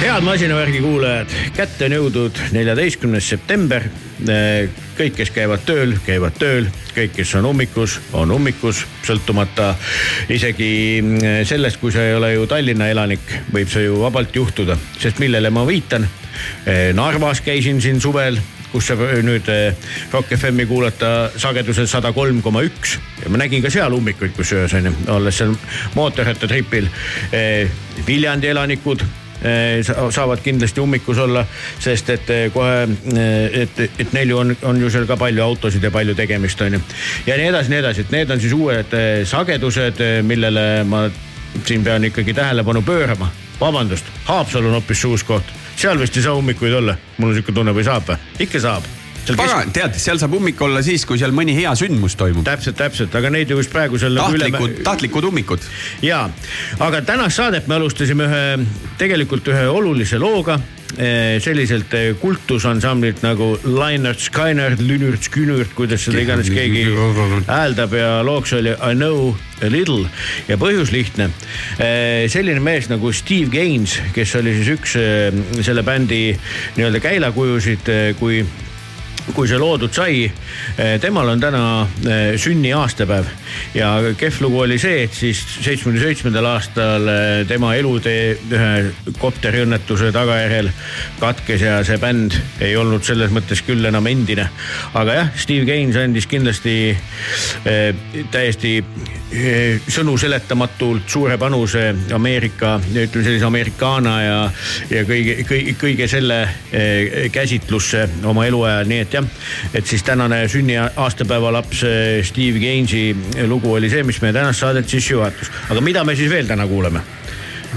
head masinavärgi kuulajad, kätte on jõudnud neljateistkümnes september. kõik, kes käivad tööl, käivad tööl, kõik, kes on ummikus, on ummikus, sõltumata isegi mm, sellest, kui sa ei ole ju Tallinna elanik, võib see ju vabalt juhtuda, sest millele ma viitan. Narvas käisin siin suvel kus saab nüüd eh, Rock FM-i kuulata sagedusel sada kolm koma üks ja ma nägin ka seal ummikuid kusjuures onju, olles seal mootorrattatripil. Viljandi elanikud eh, sa- saavad kindlasti ummikus olla, sest et eh, kohe, eh, et, et neil ju on, on ju seal ka palju autosid ja palju tegemist on ju. ja nii edasi, nii edasi, et need on siis uued eh, sagedused, eh, millele ma siin pean ikkagi tähelepanu pöörama. vabandust, Haapsalu on hoopis see uus koht, seal vist ei saa ummikuid olla, mul on sihuke tunne või saab või? ikka saab. pagan, tead, seal saab ummik olla siis, kui seal mõni hea sündmus toimub. täpselt, täpselt, aga neid ju vist praegu seal nagu tahtlikud, tahtlikud ummikud. ja, aga tänast saadet me alustasime ühe, tegelikult ühe olulise looga eh, selliselt eh, kultusansamblilt nagu Leinart Skynert, Lünürt, Skünürt, kuidas seda iganes keegi hääldab ja looks oli I know a little ja põhjus lihtne. selline mees nagu Steve Gaines, kes oli siis üks eh, selle bändi nii-öelda käilakujusid, kui kui see loodud sai. temal on täna sünniaastapäev ja kehv lugu oli see, et siis seitsmekümne seitsmendal aastal tema elutee ühe kopteriõnnetuse tagajärjel katkes ja see bänd ei olnud selles mõttes küll enam endine. aga jah, Steve Gaines andis kindlasti täiesti sõnu seletamatult suure panuse Ameerika, ütleme sellise americana ja, ja kõige, kõige, kõige selle käsitlusse oma eluajal, nii et jah. et siis tänane sünniaastapäeva laps Steve Gainsi lugu oli see, mis meie tänast saadet siis juhatas. aga mida me siis veel täna kuuleme?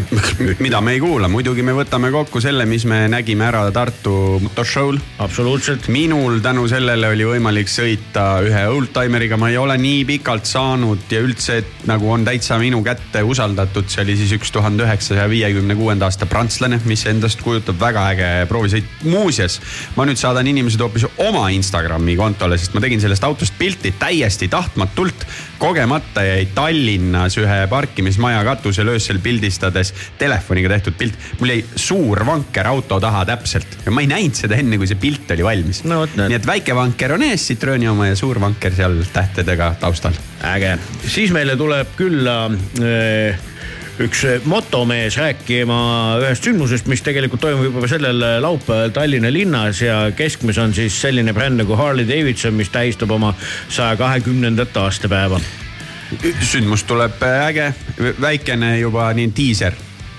mida me ei kuula, muidugi me võtame kokku selle, mis me nägime ära Tartu motoshow'l. absoluutselt. minul tänu sellele oli võimalik sõita ühe oldtimeriga, ma ei ole nii pikalt saanud ja üldse, et nagu on täitsa minu kätte usaldatud, see oli siis üks tuhande üheksasaja viiekümne kuuenda aasta prantslane, mis endast kujutab väga äge proovisõit. muuseas, ma nüüd saadan inimesed hoopis oma Instagrami kontole, sest ma tegin sellest autost pilti täiesti tahtmatult. kogemata jäi Tallinnas ühe parkimismaja katusel öösel pildistades juures telefoniga tehtud pilt. mul jäi suur vanker auto taha täpselt ja ma ei näinud seda enne, kui see pilt oli valmis no,. nii et väike vanker on ees, Citrooni oma ja suur vanker seal tähtedega taustal. äge, siis meile tuleb külla äh üks motomees rääkima ühest sündmusest, mis tegelikult toimub juba sellel laupäeval Tallinna linnas ja keskmes on siis selline bränd nagu Harley Davidson, mis tähistab oma saja kahekümnendat aastapäeva sündmus tuleb äge, väikene juba nii diiser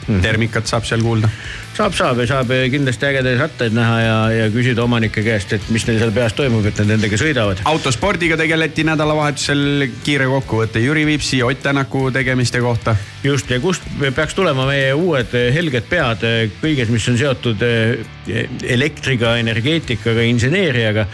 mm. termikat saab seal kuulda. saab, saab ja saab kindlasti ägedaid rattaid näha ja, ja küsida omanike käest, et mis neil seal peas toimub, et nad nendega sõidavad. autospordiga tegeleti nädalavahetusel, kiire kokkuvõte Jüri Vipsi, Ott Tänaku tegemiste kohta just ja kust peaks tulema meie uued eh, helged pead eh, kõiges, mis on seotud eh, elektriga, energeetikaga, inseneeriaga.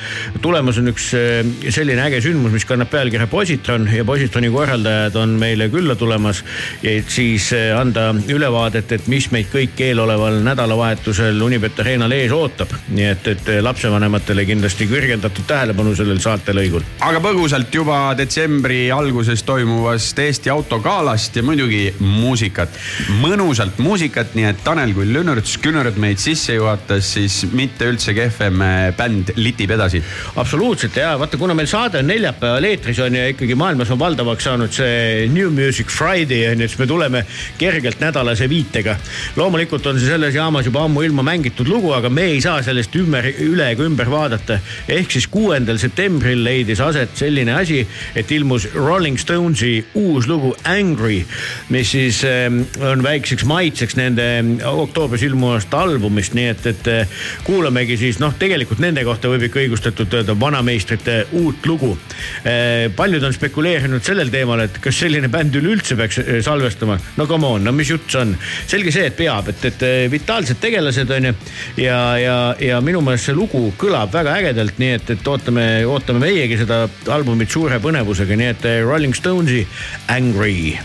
tulemas on üks selline äge sündmus, mis kannab pealkirja Positron ja Positroni korraldajad on meile külla tulemas. et siis anda ülevaadet, et mis meid kõik eeloleval nädalavahetusel Unibet Arenal ees ootab. nii et, et lapsevanematele kindlasti kõrgendatud tähelepanu sellel saatelõigul. aga põgusalt juba detsembri alguses toimuvast Eesti autogalast ja muidugi muusikat, mõnusalt muusikat, nii et Tanel kui Lünnerts Künerd meid sisse juhatas, siis mitte üldse kehvem äh, bänd litib edasi. absoluutselt ja vaata, kuna meil saade on neljapäeval eetris on ja ikkagi maailmas on valdavaks saanud see New Music Friday on ju, siis me tuleme kergelt nädalase viitega. loomulikult on see selles jaamas juba ammuilma mängitud lugu, aga me ei saa sellest ümber, üle ega ümber vaadata. ehk siis kuuendal septembril leidis aset selline asi, et ilmus Rolling Stonesi uus lugu Angry, mis siis ähm, on väikseks maitseks nende ähm, oktoobris ilmuvast albumist, nii et, et äh, kuulamegi siis noh, tegelikult nende kohta võib ikka õigustatult öelda vanameistrite uut lugu. Äh, paljud on spekuleerinud sellel teemal, et kas selline bänd üleüldse peaks äh, salvestama. no come on, no mis jutt see on? selge see, et peab, et, et vitaalsed tegelased on ju. ja, ja, ja minu meelest see lugu kõlab väga ägedalt, nii et, et ootame, ootame meiegi seda albumit suure põnevusega, nii et Rolling Stonesi Angry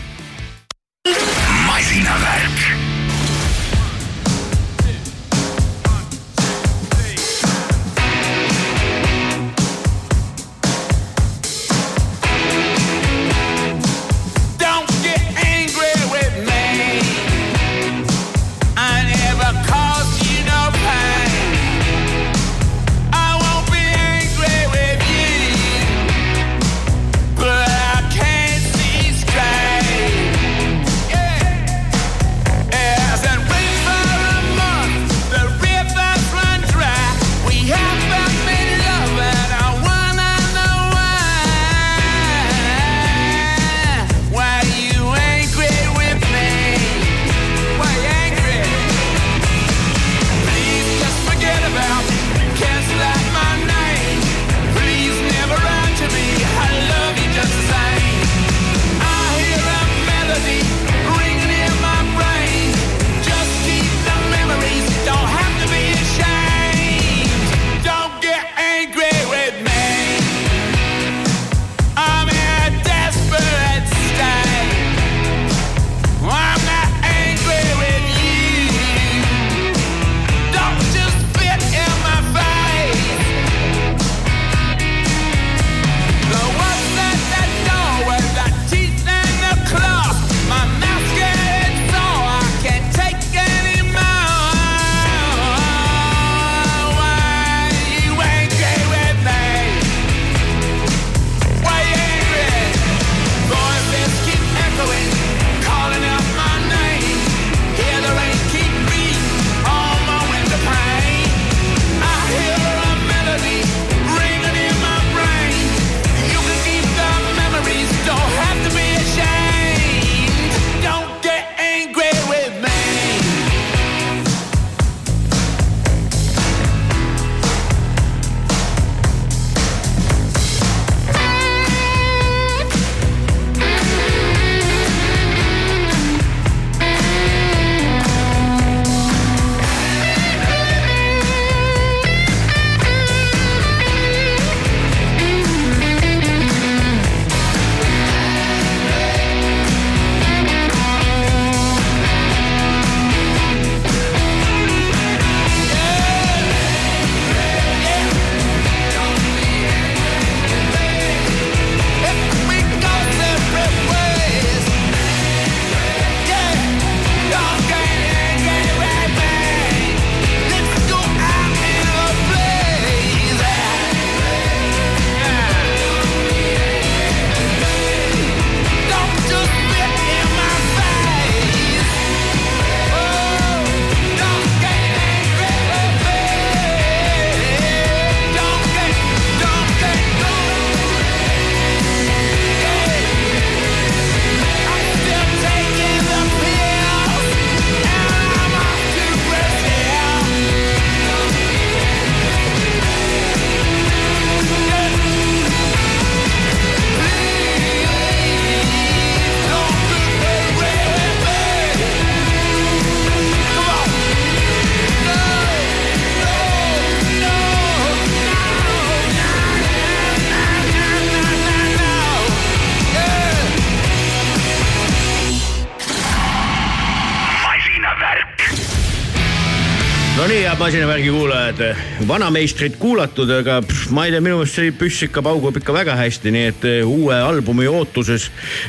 masinavärgi kuulajad, vanameistrit kuulatud, aga pff, ma ei tea, minu meelest see püss ikka paugub ikka väga hästi, nii et eh, uue albumi ootuses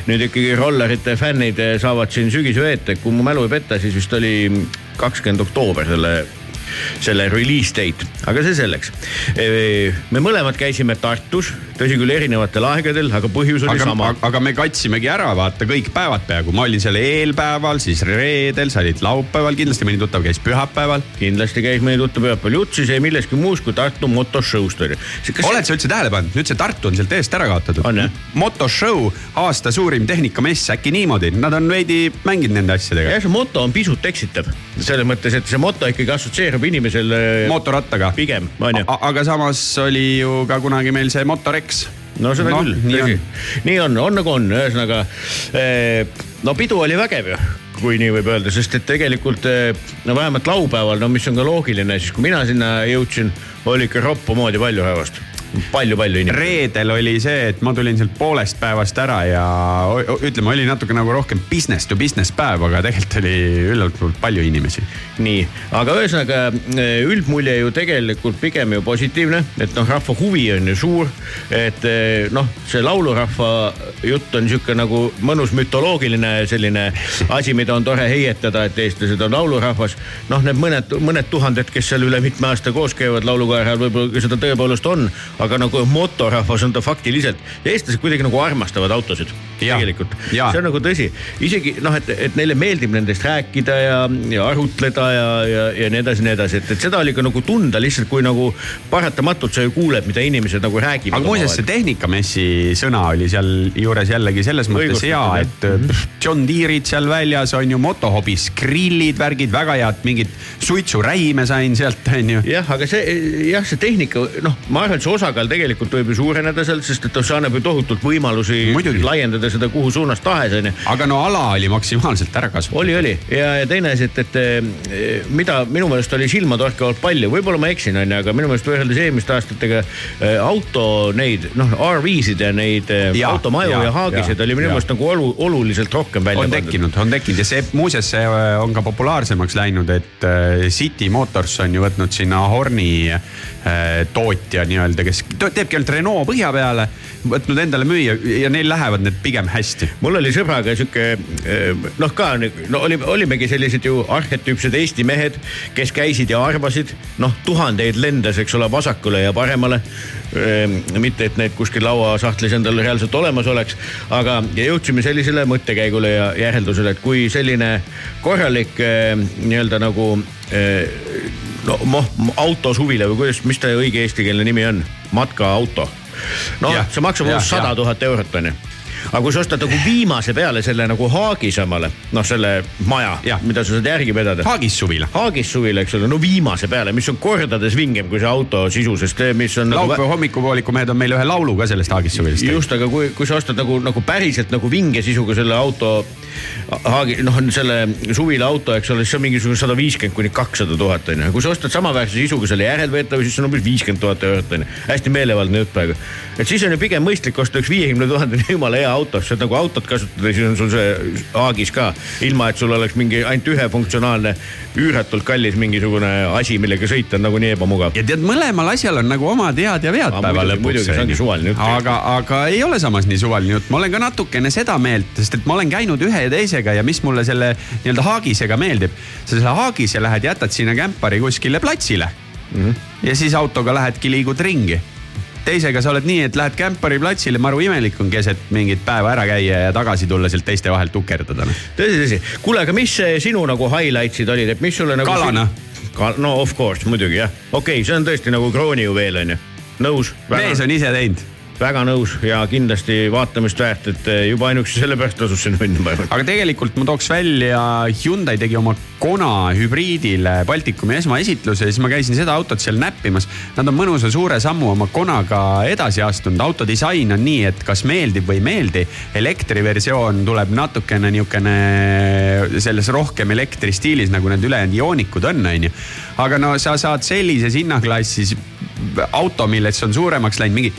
nüüd ikkagi rollerite fännid eh, saavad siin sügise veeta, kui mu mälu ei peta, siis vist oli kakskümmend oktoober selle selle release date, aga see selleks. me mõlemad käisime Tartus, tõsi küll erinevatel aegadel, aga põhjus oli aga, sama. aga me katsimegi ära, vaata kõik päevad peaaegu, ma olin seal eelpäeval, siis reedel, sa olid laupäeval, kindlasti mõni tuttav käis pühapäeval. kindlasti käis mõni tuttav pühapäeval, jutt siis jäi millestki muust kui Tartu motoshow'st oli. oled sa üldse tähele pannud, nüüd see Tartu on sealt eest ära kaotatud. motoshow, aasta suurim tehnikamess, äkki niimoodi, nad on veidi mänginud nende asjadega. jah, see moto on pisut eksitav selles mõttes, et see moto ikkagi assotsieerub inimesel. mootorrattaga. pigem, on ju. aga samas oli ju ka kunagi meil see Motorex. no seda no, küll, tõsi. nii on, on nagu on, ühesõnaga no pidu oli vägev ju kui nii võib öelda, sest et tegelikult no vähemalt laupäeval, no mis on ka loogiline, siis kui mina sinna jõudsin, oli ikka roppu moodi palju rahvast palju-palju inimesi. reedel oli see, et ma tulin sealt poolest päevast ära ja ütleme, oli natuke nagu rohkem business to business päev, aga tegelikult oli üllatavalt palju inimesi. nii, aga ühesõnaga eh, üldmulje ju tegelikult pigem ju positiivne, et noh, rahva huvi on ju suur. et eh, noh, see laulurahva jutt on sihuke nagu mõnus mütoloogiline selline asi, mida on tore heietada, et eestlased on laulurahvas. noh, need mõned, mõned tuhanded, kes seal üle mitme aasta koos käivad laulukaera all, võib-olla seda tõepoolest on aga nagu motorahvas on ta faktiliselt. eestlased kuidagi nagu armastavad autosid. Tegelikult, see on nagu tõsi, isegi noh, et, et neile meeldib nendest rääkida ja, ja arutleda ja, ja, ja nii edasi, nii edasi, et, et seda oli ka nagu tunda lihtsalt, kui nagu paratamatult sa ju kuuled, mida inimesed nagu räägivad. aga muuseas, see tehnikamessi sõna oli seal juures jällegi selles mõttes hea, et -hmm. John Deere'id seal väljas on ju motohobis, grillid, värgid, väga head, mingit suitsuräime sain sealt, on ju. jah, aga see jah, see tehnika, noh, ma arvan, et see osakaal tegelikult võib ju suureneda sealt, sest et see annab ju tohutult võimalusi Muidugi. laiendada seda kuhu suunas tahes onju. aga no ala oli maksimaalselt ära kasvatatud. oli, oli ja, ja teine asi, et, et eh, mida minu meelest oli silmatorkavalt palju, võib-olla ma eksin onju, aga minu meelest võrreldes eelmiste aastatega eh, auto neid noh, RV-sid ja neid eh, ja, automaju ja, ja haagiseid oli minu meelest nagu olu, oluliselt rohkem välja on pandud. tekkinud, on tekkinud ja see muuseas, see on ka populaarsemaks läinud, et City Motors on ju võtnud sinna Horni tootja nii-öelda, kes teebki ainult Renault põhja peale, võtnud endale müüa ja neil lähevad need pigem hästi. mul oli sõbraga sihuke eh, noh, ka no oli, olimegi sellised ju arhetüüpsed Eesti mehed, kes käisid ja arvasid, noh, tuhandeid lendas, eks ole, vasakule ja paremale. Ehm, mitte, et need kuskil lauasahtlis endal reaalselt olemas oleks, aga jõudsime sellisele mõttekäigule ja järeldusele, et kui selline korralik nii-öelda nagu no moh, autosuvila või kuidas, mis ta õige eestikeelne nimi on, matkaauto. noh, see maksab umbes sada tuhat eurot onju aga kui sa ostad nagu viimase peale selle nagu Haagisamale, noh, selle maja, mida sa saad järgi vedada. Haagissuvila. Haagissuvila, eks ole, no viimase peale, mis on kordades vingem kui see auto sisu, sest mis on. Nagu laupäeva nagu... hommikupooliku mehed on meile ühe laulu ka sellest Haagissuvilast. just, aga kui, kui sa ostad nagu, nagu päriselt nagu vinge sisuga selle auto Haagi, noh, selle suvila auto, eks ole, siis on mingisugune sada viiskümmend kuni kakssada tuhat on ju. kui sa ostad samaväärse sisuga selle järelveetava, siis on umbes viiskümmend tuhat eurot on ju. hästi meelevaldne jutt praegu. et siis on ju pigem mõistlik osta üks viiekümne tuhandene jumala hea auto, saad nagu autot kasutada, siis on sul see Haagis ka. ilma, et sul oleks mingi ainult ühefunktsionaalne, üüratult kallis mingisugune asi, millega sõita on nagunii ebamugav. ja tead, mõlemal asjal on nagu omad head ja vead päeva lõpuks. muidugi, see ongi suvaline jutt. aga, aga ei ole samas nii suvaline jutt, ma olen ka natukene seda meelt, sest et ma olen käinud ühe ja teisega ja mis mulle selle nii-öelda haagisega meeldib. sa selle haagise lähed, jätad sinna kämpari kuskile platsile mm. -hmm. ja siis autoga lähedki, liigud ringi teisega sa oled nii, et lähed kämpari platsile, maru imelik on keset mingit päeva ära käia ja tagasi tulla sealt teiste vahelt tukerdada. Noh. tõsi, tõsi. kuule, aga mis sinu nagu highlights'id olid, et mis sulle nagu. kalana. no of course, muidugi jah. okei okay,, see on tõesti nagu kroonijuveel on ju. nõus. mees on ise teinud väga nõus ja kindlasti vaatamist väärt, et eh, juba ainuüksi sellepärast tasus minna, ma arvan. aga tegelikult ma tooks välja, Hyundai tegi oma Kona hübriidile Baltikumi esmaesitluse ja siis ma käisin seda autot seal näppimas. Nad on mõnusa suure sammu oma Konaga edasi astunud, auto disain on nii, et kas meeldib või ei meeldi. elektriversioon tuleb natukene niisugune selles rohkem elektristiilis, nagu need ülejäänud joonikud on, onju. aga no sa saad sellises hinnaklassis auto, millest on suuremaks läinud mingi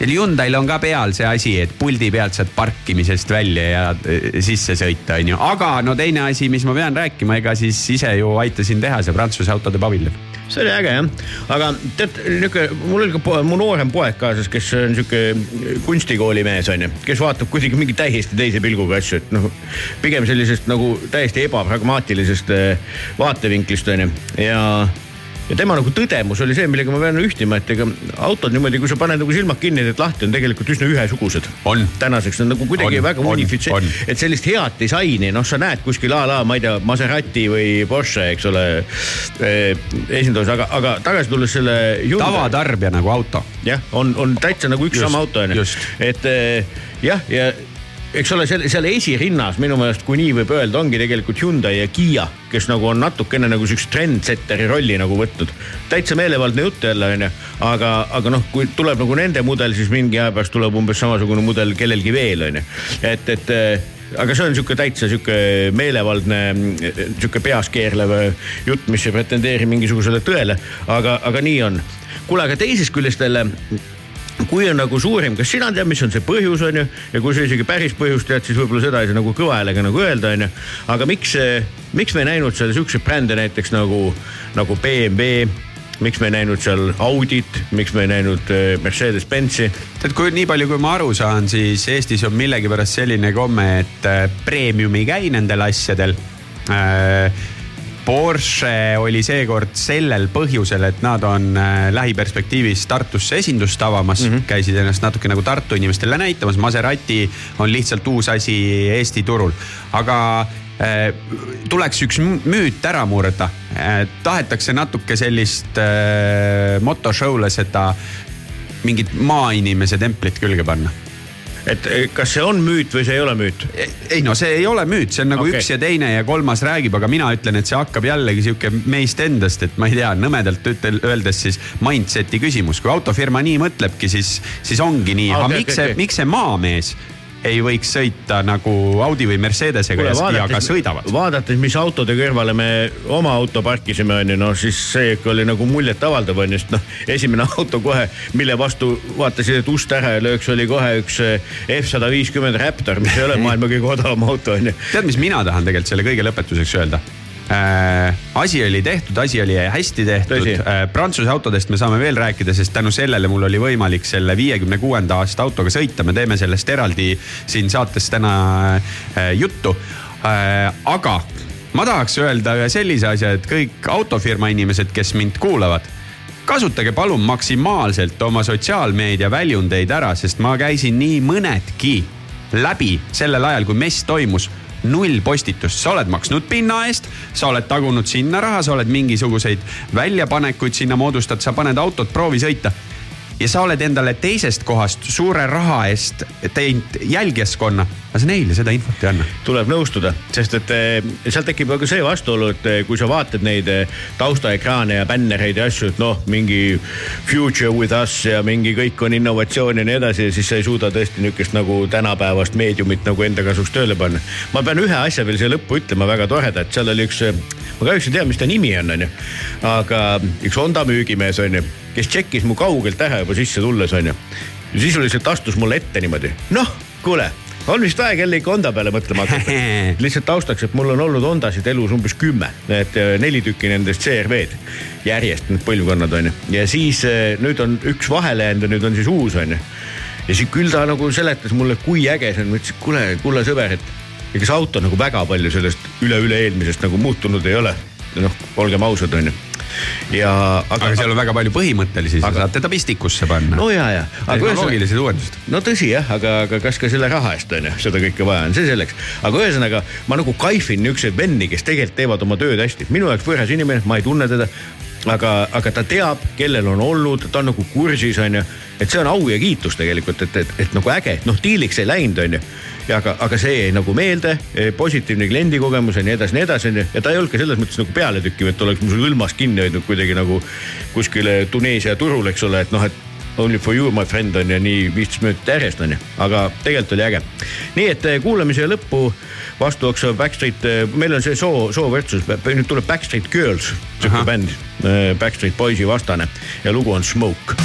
Hyundai'l on ka peal see asi, et puldi pealt saad parkimisest välja ja eh, sisse sõita, onju. aga no teine asi, mis ma pean rääkima, ega siis ise ju aitasin teha see Prantsuse autode paviljon see oli äge jah, aga tead niuke, mul oli ka mu noorem poeg kaasas, kes on sihuke kunstikooli mees onju, kes vaatab kuidagi mingi täiesti teise pilguga asju, et noh, pigem sellisest nagu täiesti ebapragmaatilisest eh, vaatevinklist onju ja ja tema nagu tõdemus oli see, millega ma pean ühtima, et ega autod niimoodi, kui sa paned nagu silmad kinni, teed lahti, on tegelikult üsna ühesugused. tänaseks on nagu kuidagi on, väga unifitseeritud, et sellist head disaini, noh, sa näed kuskil a la, ma ei tea, Maserati või Porsche, eks ole eh,, esindus, aga, aga tagasi tulles selle. tavatarbija nagu auto. jah, on, on täitsa nagu üks just, sama auto onju, et eh, jah, ja, ja eks ole, seal, seal esirinnas minu meelest, kui nii võib öelda, ongi tegelikult Hyundai ja Kiia, kes nagu on natukene nagu siukse trendsetteri rolli nagu võtnud. täitsa meelevaldne jutt jälle onju, aga, aga noh, kui tuleb nagu nende mudel, siis mingi aja pärast tuleb umbes samasugune mudel kellelgi veel onju, et, et aga see on sihuke täitsa sihuke meelevaldne, sihuke peas keerlev jutt, mis ei pretendeeri mingisugusele tõele, aga, aga nii on. kuule, aga teisest küljest jälle kui on nagu suurim, kas sina tead, mis on see põhjus, on ju, ja kui sa isegi päris põhjust tead, siis võib-olla seda ei saa nagu kõva häälega nagu öelda, on ju. aga miks, miks me ei näinud seal siukseid brände näiteks nagu, nagu BMW miks me ei näinud seal Audit, miks me ei näinud äh, Mercedes-Benzi? tead, kui nii palju, kui ma aru saan, siis Eestis on millegipärast selline komme, et äh, premium ei käi nendel asjadel äh, Porsche oli seekord sellel põhjusel, et nad on äh, lähiperspektiivis Tartusse esindust avamas mm, -hmm. käisid ennast natuke nagu Tartu inimestele näitamas. Maserati on lihtsalt uus asi Eesti turul, aga äh, tuleks üks müüt ära murda. Äh, tahetakse natuke sellist motoshow'le seda mingit maainimese templit külge panna et eh, kas see on müüt või see ei ole müüt? ei no see ei ole müüt, see on nagu okay. üks ja teine ja kolmas räägib, aga mina ütlen, et see hakkab jällegi sihuke meist endast, et ma ei tea, nõmedalt ütel, öeldes siis mindset'i küsimus, kui autofirma nii mõtlebki, siis, siis ongi nii okay,, aga miks okay, see okay., miks see maamees ei võiks sõita nagu Audi või Mercedesega Kule, vaadates, ja ka sõidavad. vaadates, mis autode kõrvale me oma auto parkisime, onju, no siis see ikka oli nagu muljetavaldav, onju, sest noh, esimene auto kohe, mille vastu vaatasid, et ust ära ei lööks, oli kohe üks F sada viiskümmend Raptor, mis ei ole maailma kõige odavam auto, onju. tead, mis mina tahan tegelikult selle kõige lõpetuseks öelda? Äh, asi oli tehtud, asi oli hästi tehtud. Äh, Prantsuse autodest me saame veel rääkida, sest tänu sellele mul oli võimalik selle viiekümne kuuenda aasta autoga sõita, me teeme sellest eraldi siin saates täna äh, juttu. Aga ma tahaks öelda ühe sellise asja, et kõik autofirma inimesed, kes mind kuulavad kasutage palun maksimaalselt oma sotsiaalmeedia väljundeid ära, sest ma käisin nii mõnedki läbi sellel ajal, kui mess toimus null postitust, sa oled maksnud pinna eest, sa oled tagunud sinna raha, sa oled mingisuguseid väljapanekuid sinna moodustad, sa paned autot proovi sõita ja sa oled endale teisest kohast suure raha eest teinud jälgijaskonna, aga sa neile seda infot ei anna. tuleb nõustuda, sest et eh, seal tekib ka see vastuolu, et eh, kui sa vaatad neid eh, taustaekraane ja bännereid ja asju, et noh, mingi future with us ja mingi kõik on innovatsioon ja nii edasi ja siis sa ei suuda tõesti niisugust nagu tänapäevast meediumit nagu enda kasuks tööle panna. ma pean ühe asja veel siia lõppu ütlema, väga toreda, et seal oli üks, ma kahjuks ei tea, mis ta nimi on, onju, aga üks Honda müügimees onju kes tšekkis mu kaugelt tähe juba sisse tulles, onju. sisuliselt astus mulle ette niimoodi. noh, kuule, on vist aeg jälle ikka Honda peale mõtlema hakata. lihtsalt taustaks, et mul on olnud Hondasid elus umbes kümme, need äh, neli tükki nendest CRV-d järjest, need põlvkonnad onju. ja siis äh, nüüd on üks vahele jäänud ja nüüd on siis uus onju. ja siis küll ta nagu seletas mulle, kui äge see on, ma ütlesin, kuule, kulla sõber, et ega see auto nagu väga palju sellest üle-üle-eelmisest nagu muutunud ei ole. noh, olgem ausad, onju ja aga, aga seal on väga palju põhimõttelisi, sa saad teda pistikusse panna. no ja, ja. tehnoloogilised uuendused. no tõsi jah, aga, aga kas ka selle raha eest on ju, seda kõike vaja on, see selleks. aga ühesõnaga ma nagu kaifin niisuguseid venni, kes tegelikult teevad oma tööd hästi. minu jaoks võõras inimene, ma ei tunne teda aga, aga ta teab, kellel on olnud, ta on nagu kursis, onju. et see on au ja kiitus tegelikult, et, et, et nagu äge, et noh, diiliks ei läinud, onju ja aga, aga see jäi nagu meelde, e, positiivne kliendikogemus ja nii edasi, nii edasi onju. ja ta ei olnud ka selles mõttes nagu pealetükkiv, et oleks mul hõlmas kinni hoidnud kuidagi nagu kuskile Tuneesia turul, eks ole, et noh, et Only for you, my friend on ju nii viisteist minutit järjest on ju, aga tegelikult oli äge. nii et e, kuulame siia lõppu vastuoksa Backstreet, e, meil on see soo, soovõrdsus, nüüd tuleb Backstreet Girls, sihuke bänd, Backstreet Boysi vastane ja lugu on Smoke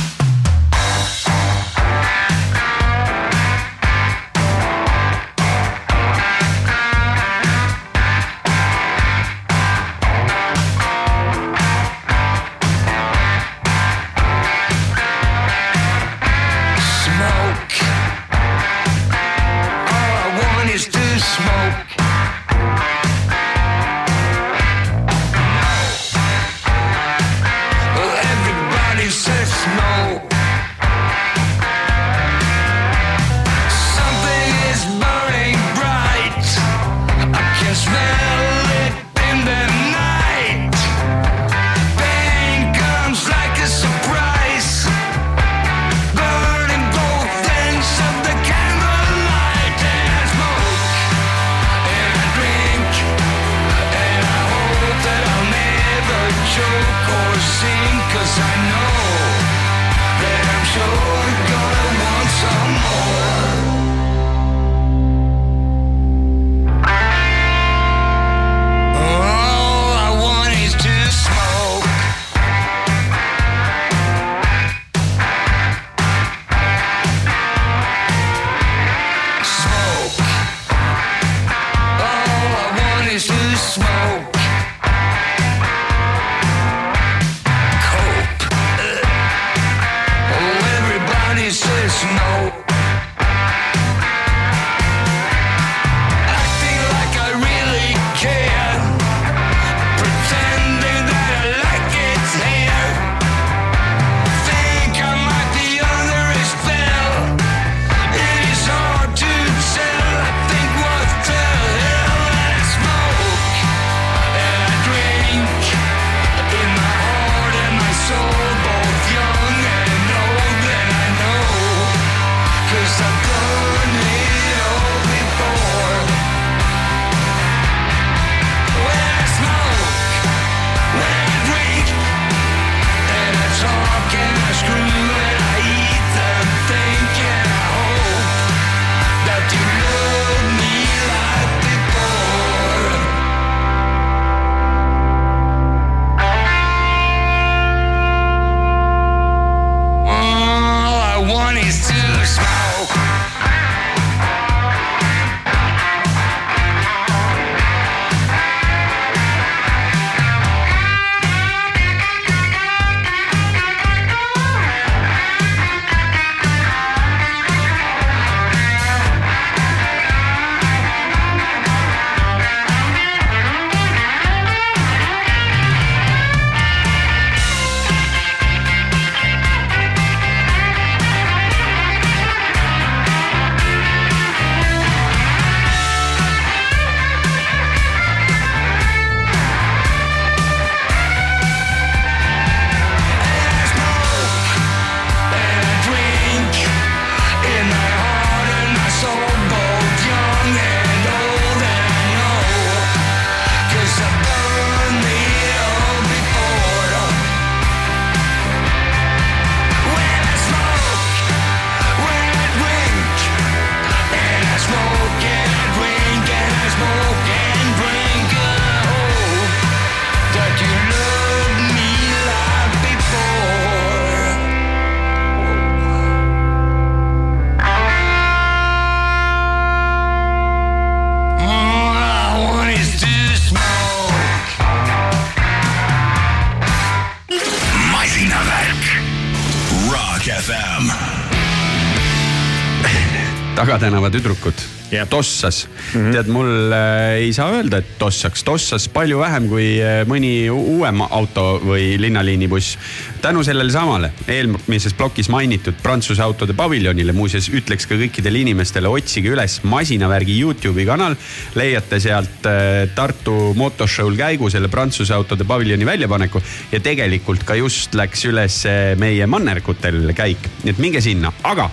Tagatänava tüdrukud Jah. tossas mm, -hmm. tead mul äh, ei saa öelda, et tossaks, tossas palju vähem kui äh, mõni uuem auto või linnaliinibuss. tänu sellele samale eelmises plokis mainitud Prantsuse autode paviljonile, muuseas ütleks ka kõikidele inimestele, otsige üles masinavärgi Youtube'i kanal. leiate sealt äh, Tartu motoshow'l käigu selle Prantsuse autode paviljoni väljapaneku ja tegelikult ka just läks üles äh, meie mannergutel käik, nii et minge sinna, aga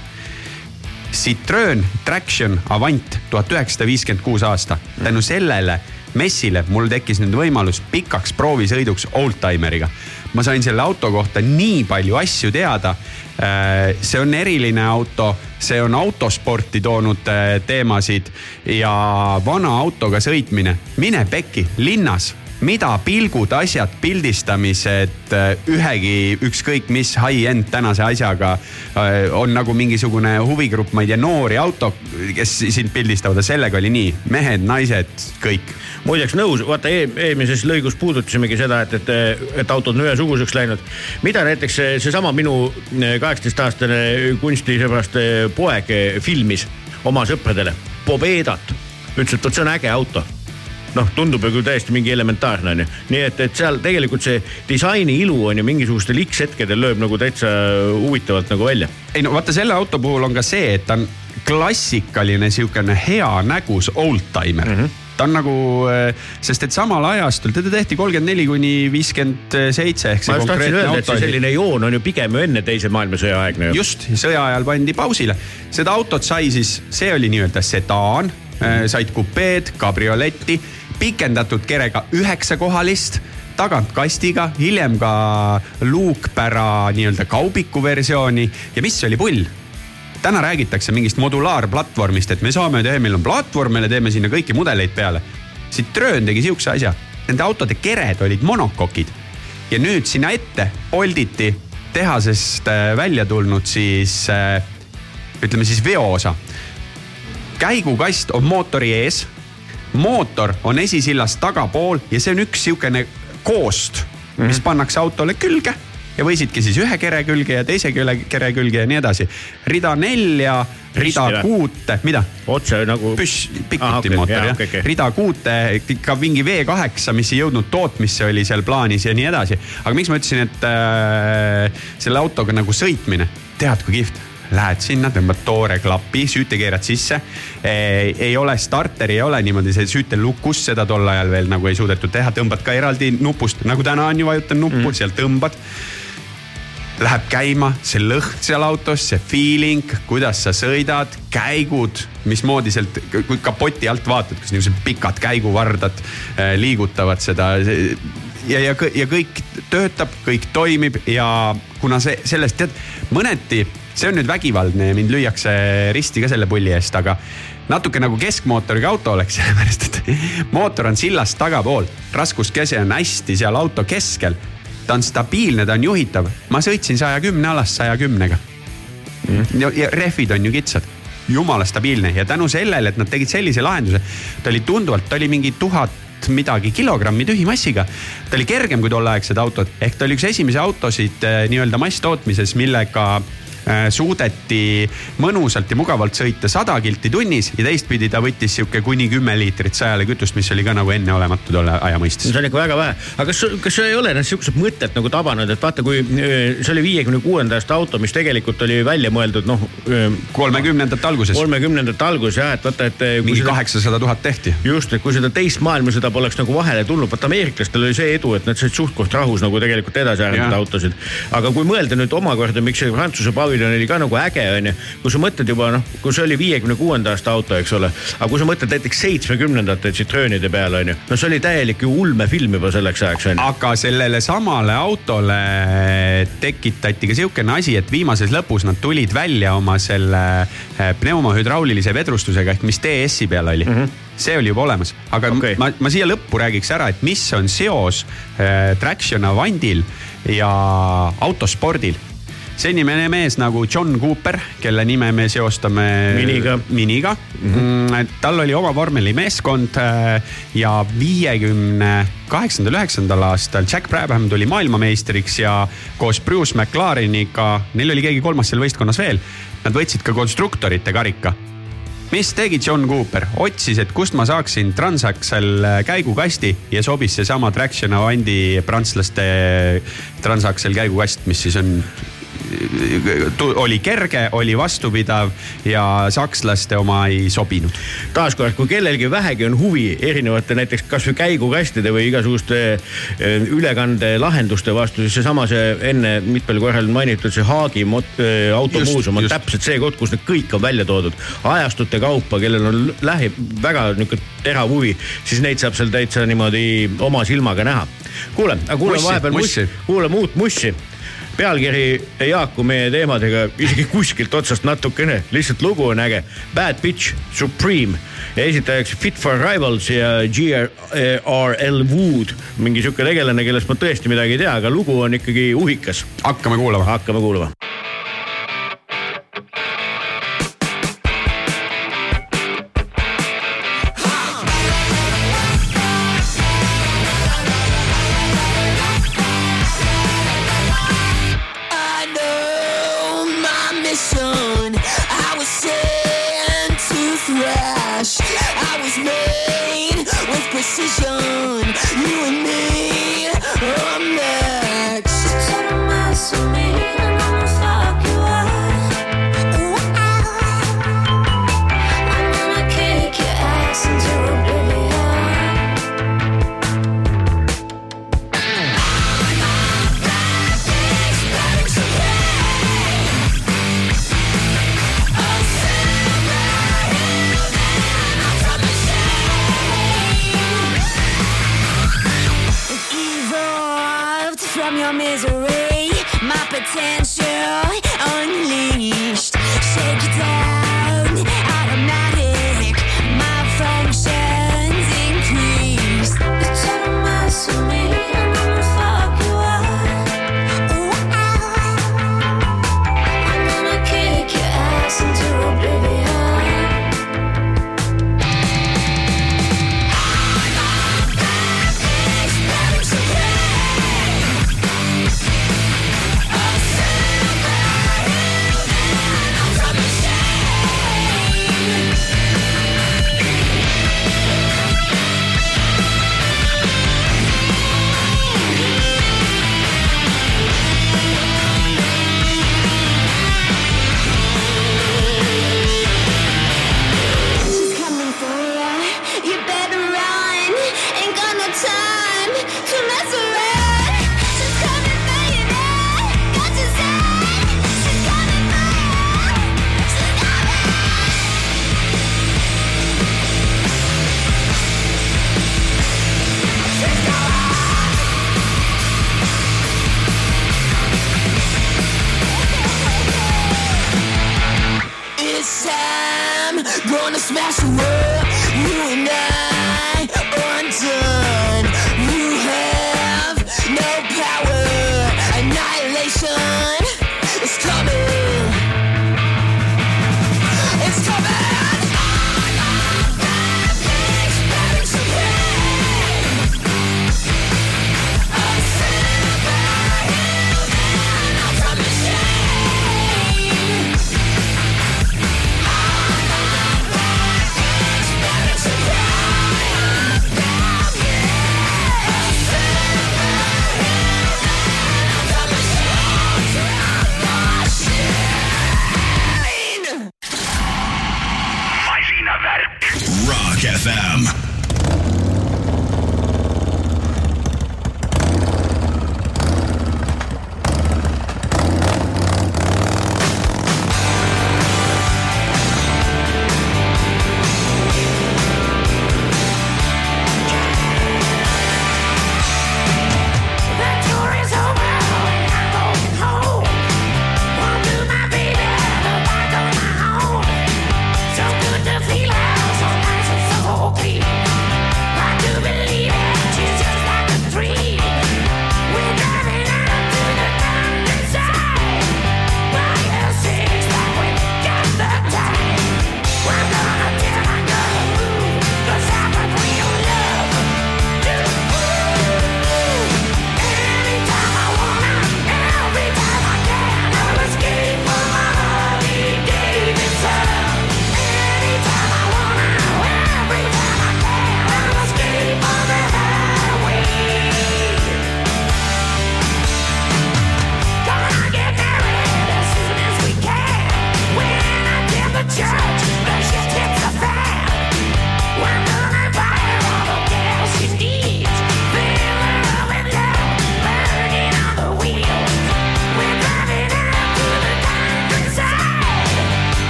Citroen Traction Avant tuhat üheksasada viiskümmend kuus aasta. tänu sellele messile mul tekkis nüüd võimalus pikaks proovisõiduks oldtimeriga. ma sain selle auto kohta nii palju asju teada. see on eriline auto, see on autosporti toonud äh, teemasid ja vana autoga sõitmine, mine pekki, linnas mida pilgud, asjad, pildistamised, ühegi ükskõik mis high-end tänase asjaga äh, on nagu mingisugune huvigrupp, ma ei tea, noori auto, kes sind pildistavad, sellega oli nii, mehed, naised, kõik. muideks nõus, vaata e eelmises lõigus puudutasimegi seda, et, et, et autod on ühesuguseks läinud. mida näiteks see- seesama minu kaheksateistaastane kunstisõbrast poeg filmis oma sõpradele, Pobedat, ütles, et vot see on äge auto noh, tundub ju küll täiesti mingi elementaarne onju, nii et, et seal tegelikult see disaini ilu on ju mingisugustel X-hetkedel lööb nagu täitsa huvitavalt nagu välja. ei no vaata, selle auto puhul on ka see, et ta on klassikaline sihukene hea nägus oldtimer mm. -hmm ta on nagu, sest et samal ajastul, teda tehti kolmkümmend neli kuni viiskümmend seitse ma just tahtsin öelda, et see selline joon on ju pigem ju enne teise maailmasõja aegne ju. just, sõja ajal pandi pausile. seda autot sai siis, see oli nii-öelda sedaan, said kupeed, kabrioletti, pikendatud kerega üheksakohalist, tagant kastiga, hiljem ka luukpära nii-öelda kaubiku versiooni. Ja mis oli pull? Täna räägitakse mingist modulaarplatvormist, et me saame meil on platvorm, me teeme sinna kõiki mudeleid peale. Citroen tegi sihukese asja, nende autode kered olid monokokid. Ja nüüd sinna ette olditi tehasest äh, välja tulnud siis äh, ütleme siis veoosa. käigukast on mootori ees, mootor on esisillas tagapool ja see on üks sihukene koost, mis pannakse autole külge ja võisidki siis ühe kere külge ja teise kere kere külge ja nii edasi. rida nelja, rida kuute, mida? otse nagu. püss, pikuti okay, mootor jah okei, okei. rida kuute, ikka mingi V8, mis ei jõudnud tootmisse, oli seal plaanis ja nii edasi. aga miks ma ütlesin, et äh, selle autoga nagu sõitmine, tead kui kihvt Lähed sinna, tõmbad toore klapi, süüte keerad sisse. ei ole starter, ei ole niimoodi see süüte lukus, seda tol ajal veel nagu ei suudetud teha, tõmbad ka eraldi nupust, nagu täna on ju, vajutan nuppu mm., sealt tõmbad läheb käima, see lõhn seal autos, see feeling, kuidas sa sõidad, käigud, mismoodi sealt, kui kapoti alt vaatad, kas niisugused pikad käiguvardad äh, liigutavad seda. ja, ja, ja kõik töötab, kõik toimib ja kuna see sellest tead mõneti, see on nüüd vägivaldne ja mind lüüakse risti ka selle pulli eest, aga natuke nagu keskmootoriga auto oleks, sellepärast et mootor on sillast tagapool, raskuskese on hästi seal auto keskel ta on stabiilne, ta on juhitav, ma sõitsin saja kümne alast saja kümnega. ja, ja rehvid on ju kitsad, jumala stabiilne. Ja tänu sellele, et nad tegid sellise lahenduse, ta oli tunduvalt, ta oli mingi tuhat midagi kilogrammi tühimassiga. ta oli kergem kui tolleaegsed autod, ehk ta oli üks esimesi autosid eh, nii-öelda masstootmises, millega suudeti mõnusalt ja mugavalt sõita sada kilti tunnis ja teistpidi ta võttis sihuke kuni kümme liitrit sajale kütust, mis oli ka nagu enneolematu tolle aja mõistes. see on ikka väga vähe, aga kas, kas ei ole ennast sihukesed mõtted nagu tabanud, et vaata, kui öö, see oli viiekümne kuuenda aasta auto, mis tegelikult oli välja mõeldud noh, kolmekümnendate alguses, kolmekümnendate algus jah, et vaata, et. mingi kaheksasada tuhat tehti just, et kui seda teist maailmasõda poleks nagu vahele tulnud, vaata ameeriklastel oli see edu, et nad said suht-koht rahus nagu tegelikult edasi arendada autosid. aga kui mõelda nüüd omakorda, miks see Prantsuse paviljon oli ka nagu äge onju, kui sa mõtled juba noh, kui see oli viiekümne kuuenda aasta auto, eks ole. aga kui sa mõtled näiteks seitsmekümnendate Citroenide peale onju, no see oli täielik ju ulmefilm juba selleks ajaks onju. aga sellele samale autole tekitati ka sihukene asi, et viimases lõpus nad tulid välja oma selle eh, pneumohüdraulilise vedrustusega ehk mis DS-i peal oli mm. -hmm. see oli juba olemas, aga okay. ma, ma siia lõppu räägiks ära, et mis on seos äh, Traction Avandil ja autospordil see inimene mees nagu John Cooper, kelle nime me seostame Miniga. Miniga mm. -hmm. tal oli oma vormelimeeskond äh, ja viiekümne kaheksandal, üheksandal aastal Jack Brabham tuli maailmameistriks ja koos Bruce McLareniga, neil oli keegi kolmas seal võistkonnas veel, nad võtsid ka konstruktorite karika mis tegi John Cooper, otsis, et kust ma saaksin Transaxel käigukasti ja sobis seesama Traction Avandi prantslaste Transaxel käigukast, mis siis on oli kerge, oli vastupidav ja sakslaste oma ei sobinud. taaskord, kui kellelgi vähegi on huvi erinevate näiteks kasvõi käigukastide või igasuguste eh, ülekandelahenduste vastu, siis seesama see enne mitmel korral mainitud see Haagi eh, automuuseum on just. täpselt see koht, kus need kõik on välja toodud. ajastute kaupa, kellel on lähi, väga nihuke terav huvi, siis neid saab seal täitsa niimoodi oma silmaga näha. kuule, aga Mussi, vahepeal kuulame uut mussi pealkiri ei haaku meie teemadega isegi kuskilt otsast natukene, lihtsalt lugu on äge. Bad Bitch Supreme ja esitajaks Fit for Rivals ja GRL Wood, mingi sihuke tegelane, kellest ma tõesti midagi ei tea, aga lugu on ikkagi uhikas. hakkame kuulama. hakkame kuulama. Precision.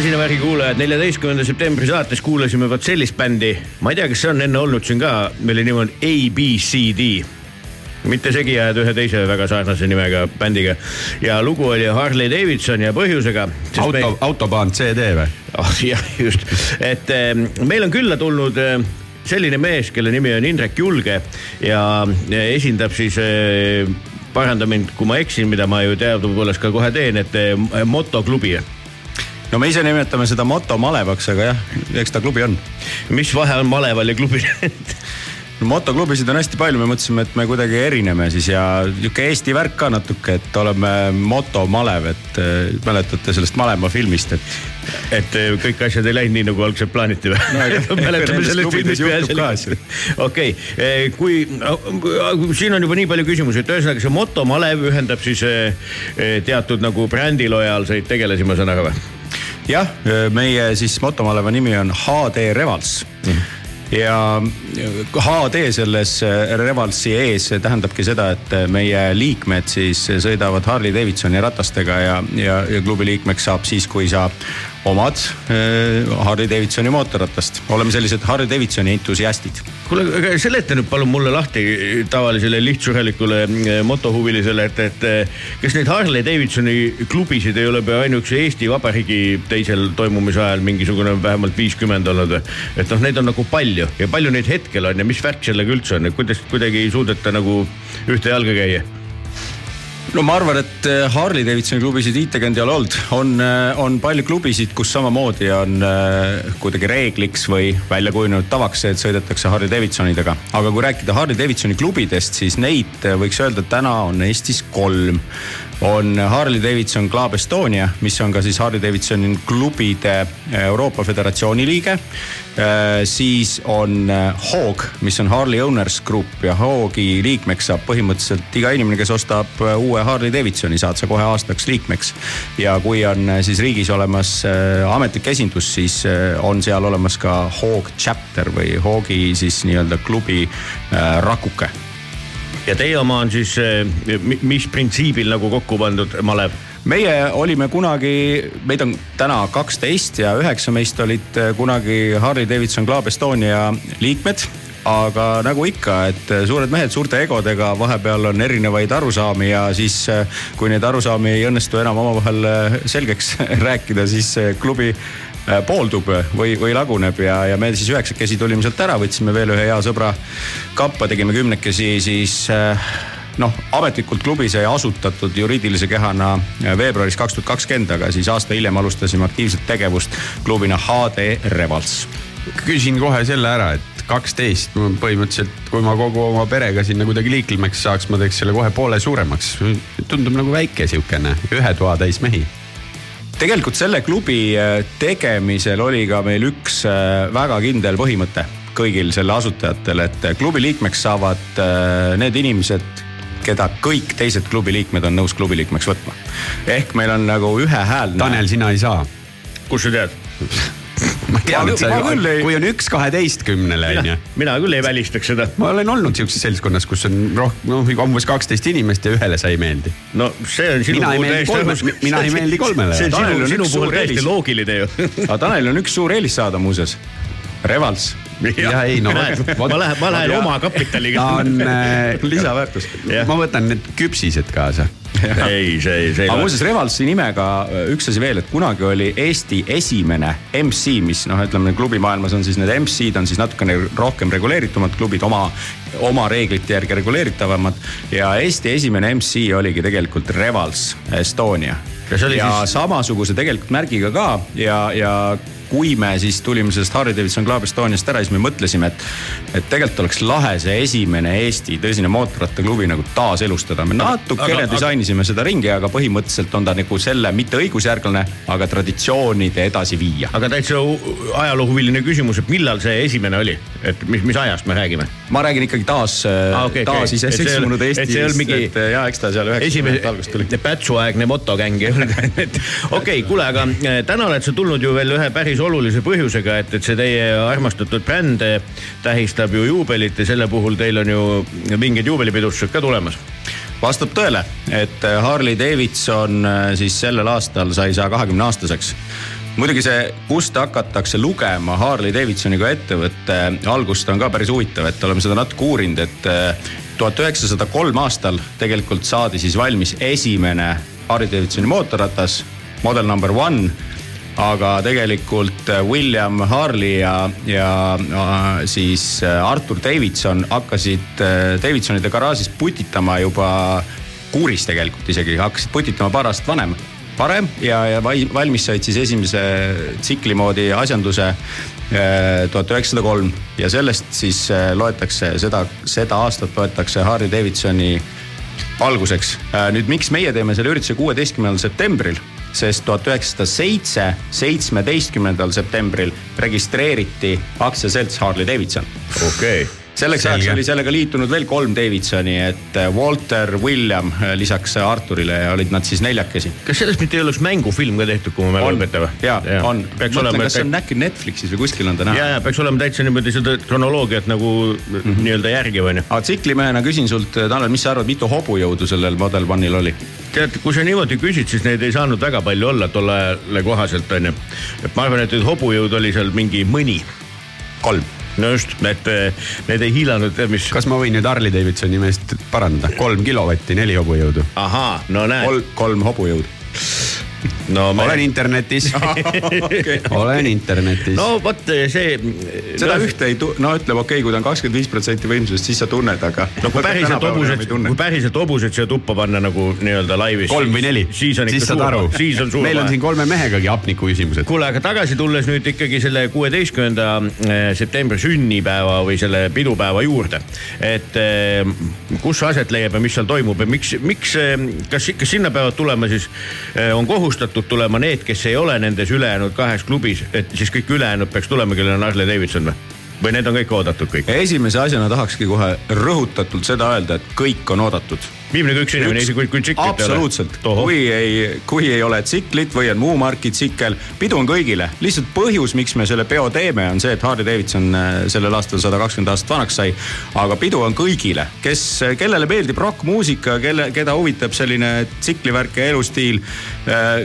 Masinavärgi kuulajad, neljateistkümnenda septembri saates kuulasime vot sellist bändi. ma ei tea, kas see on enne olnud siin ka, mille nimi on ABCD. mitte segi ajada ühe teise väga sarnase nimega bändiga ja lugu oli Harley Davidson ja põhjusega. auto, autobaan CD või? oh. jah, just, et eh, meil on külla tulnud eh, selline mees, kelle nimi on Indrek Julge ja eh, esindab siis eh, paranda mind, kui ma eksin, mida ma ju teadupoolest ka kohe teen, et eh, motoklubi no me ise nimetame seda motomalevaks, aga jah, eks ta klubi on. mis vahe on maleval ja klubil no motoklubisid on hästi palju, me mõtlesime, et me kuidagi erineme siis ja nihuke Eesti värk ka natuke, et oleme motomalev, et äh, mäletate sellest Malemaa filmist, et. et eh, kõik asjad ei läinud nii, nagu algselt plaaniti või No mäletame nendes selle klubides filmi juhtub ka asju. okei, kui siin on juba nii palju küsimusi, et ühesõnaga see motomalev ühendab siis teatud nagu brändilojaalseid tegelasi, ma saan aru või? jah, meie siis motomaleva nimi on HD Revals ja HD selles Revalsi ees tähendabki seda, et meie liikmed siis sõidavad Harley Davidsoni ratastega ja, ja, ja klubi liikmeks saab siis, kui sa omad äh, Harley Davidsoni mootorratast. oleme sellised Harley Davidsoni entusiastid. kuule, aga seleta nüüd palun mulle lahti tavalisele lihtsurelikule eh, motohuvilisele, et, et eh, kas neid Harley Davidsoni klubisid ei ole ainuüksi Eesti Vabariigi teisel toimumise ajal mingisugune vähemalt viiskümmend olnud või? et noh, neid on nagu palju ja palju neid hetkel on ja mis värk sellega üldse on, et kuidas kuidagi ei suudeta nagu ühte jalga käia? No ma arvan, et äh, Harley Davidsoni klubisid IT-kand ei ole olnud, on, on palju klubisid, kus samamoodi on äh, kuidagi reegliks või välja kujunenud tavaks see, et sõidetakse Harley Davidsonidega. aga kui rääkida Harley Davidsoni klubidest, siis neid äh, võiks öelda, täna on Eestis kolm. On Harley Davidson Club Estonia, mis on ka siis Harley Davidsoni klubide Euroopa Föderatsiooni liige. siis on äh, Hawk, mis on Harley Owners Group ja Hawgi liikmeks saab põhimõtteliselt iga inimene, kes ostab äh, uue Harley Davidsoni, saad sa kohe aastaks liikmeks. ja kui on äh, siis riigis olemas äh, ametlik esindus, siis äh, on seal olemas ka Hawk chapter või Hawgi siis nii-öelda klubi äh, rakuke ja teie oma on siis, mis printsiibil nagu kokku pandud malev? meie olime kunagi, meid on täna kaksteist ja üheksa meist olid äh, kunagi Harley Davidson Club Estonia liikmed aga nagu ikka, et suured mehed suurte egodega, vahepeal on erinevaid arusaami ja siis, kui neid arusaami ei õnnestu enam omavahel selgeks rääkida, siis klubi pooldub või, või laguneb ja, ja me siis üheksakesi tulime sealt ära, võtsime veel ühe hea sõbra kappa, tegime kümnekesi, siis äh, noh, ametlikult klubi sai asutatud juriidilise kehana äh, veebruaris kaks tuhat kakskümmend, aga siis aasta hiljem alustasime aktiivset tegevust klubina HD Revals. küsin kohe selle ära, et kaksteist, põhimõtteliselt kui ma kogu oma perega sinna kuidagi liiklemeks saaks, ma teeks selle kohe poole suuremaks. tundub nagu väike siukene, ühe toa täis mehi. Tegelikult selle klubi äh, tegemisel oli ka meil üks äh, väga kindel põhimõte kõigil selle asutajatel, et äh, klubi liikmeks saavad need inimesed, keda kõik teised klubi liikmed on nõus klubi liikmeks võtma. ehk meil on nagu ühehäälne. Tanel, sina ei saa. kust sa tead? ma tean, et sa kui on üks kaheteistkümnele onju. mina küll ei välistaks seda. ma olen olnud siukses seltskonnas, kus on rohkem, noh umbes kaksteist inimest ja ühele sa ei meeldi. no see on sinu Mina ei puhul täiesti kolme- mina ei meeldi kolmele. see on Tanel sinu, on sinu üks puhul suur täiesti loogiline ju. aga Tanelil on üks suur eelis saada muuseas, Revals. ja ei no näed, ma lähen, ma lähen oma kapitaliga ta. on äh,, lisaväärtus. Ma võtan need küpsised kaasa. ei, see, see ei aga muuseas Revalsi nimega äh, üks asi veel, et kunagi oli Eesti esimene MC, mis noh, ütleme klubimaailmas on siis need MC-d on siis natukene rohkem reguleeritumad klubid, oma, oma reeglite järgi reguleeritavamad. ja Eesti esimene MC oligi tegelikult Revals Estonia. Ja ja siis- samasuguse tegelikult märgiga ka ja, ja kui me siis tulime sellest Harley Davidson Club Estoniast ära, siis me mõtlesime, et, et tegelikult oleks lahe see esimene Eesti tõsine mootorrattaklubi nagu taaselustada. me natukene aga- disainisime seda ringi, aga põhimõtteliselt on ta nagu selle mitte õigusjärglane, aga traditsioonide edasiviija. aga täitsa ajaloohuviline küsimus, et millal see esimene oli, et mis, mis ajast me räägime? ma räägin ikkagi taas Aa, okei, okei. taas Et iseseisvunud et Eestist, olnud mingi- et ja eks ta seal üheksakümnendate alguses tuli. esimene pätsuaegne motogäng ei olnud. okei, kuule, aga eh, täna oled sa tulnud ju veel ühe päris olulise põhjusega, et, et see teie armastatud bränd eh, tähistab ju juubelit ja selle puhul teil on ju mingid juubelipidustused ka tulemas. vastab tõele, et Harley Davidson äh, siis sellel aastal sai saja kahekümne aastaseks. muidugi see, kust hakatakse lugema Harley Davidsoni kui ettevõtte algust on ka päris huvitav, et oleme seda natuke uurinud, et eh, tuhat üheksasada kolm aastal tegelikult saadi siis valmis esimene Harley Davidsoni mootorratas, model number one aga tegelikult äh, William Harley ja, ja äh, siis äh, Arthur Davidson hakkasid Davidsonide garaažis putitama juba kuuris tegelikult isegi, hakkasid putitama paar aastat vanem, varem ja, ja valmis said siis esimese tsikli moodi asjanduse tuhat üheksasada kolm ja sellest siis loetakse seda, seda aastat loetakse Harley Davidsoni alguseks. nüüd, miks meie teeme selle ürituse kuueteistkümnendal septembril, sest tuhat üheksasada seitse, seitsmeteistkümnendal septembril registreeriti aktsiaselts Harley Davidson. okei okay. Selleks ajaks oli sellega liitunud veel kolm Davidsoni, et äh, Walter, William äh, lisaks Arturile ja olid nad siis neljakesi. kas sellest mitte ei oleks mängufilm ka tehtud, kui ma mälu ei peta või? ja, on. peaks mõtlen, olema, kas see on äkki Netflixis või kuskil on ta ja, näha. ja peaks olema täitsa niimoodi seda kronoloogiat nagu mm. -hmm. nii-öelda järgiv onju. aga tsiklimehena küsin sult, Tanel, mis sa arvad, mitu hobujõudu sellel Model One'il oli? tead, kui sa niimoodi küsid, siis neid ei saanud väga palju olla tolle ajale kohaselt onju. et ma arvan, et hobujõud oli seal mingi mõni. kolm. No just, et eh, need ei hiilanud, mis. kas ma võin nüüd Harley Davidsoni meest parandada? kolm kilovatti, neli hobujõudu. ahaa, no näed. kolm, kolm hobujõudu. No me. olen internetis okay. olen internetis no vot see. seda no, ühte ei tu-, no ütleme okei okay,, kui ta on kakskümmend viis protsenti võimsusest, siis sa tunned, aga. no kui päriselt hobused, kui päriselt hobused siia tuppa panna nagu nii-öelda laivis. kolm või neli, siis on ikka siis suur siis on suur meil on siin kolme mehegagi hapniku küsimused. kuule, aga tagasi tulles nüüd ikkagi selle kuueteistkümnenda eh, septembri sünnipäeva või selle pidupäeva juurde. et eh, kus see aset leiab ja mis seal toimub ja miks, miks, kas, kas sinna peavad tulema siis, eh, on kohustatud tulema need, kes ei ole nendes ülejäänud kahes klubis, et siis kõik ülejäänud peaks tulema, kellel on Harley Davidson või? või need on kõik oodatud kõik? esimese asjana tahakski kohe rõhutatult seda öelda, et kõik on oodatud viimne üks inimene, isegi kui, kui tsiklit ei ole. absoluutselt, kui ei, kui ei ole tsiklit või on muu marki tsikkel, pidu on kõigile. lihtsalt põhjus, miks me selle peo teeme, on see, et Harley Davidson äh, sellel aastal sada kakskümmend aastat vanaks sai. aga pidu on kõigile, kes, kellele meeldib rokkmuusika, kelle, keda huvitab selline tsiklivärk ja elustiil.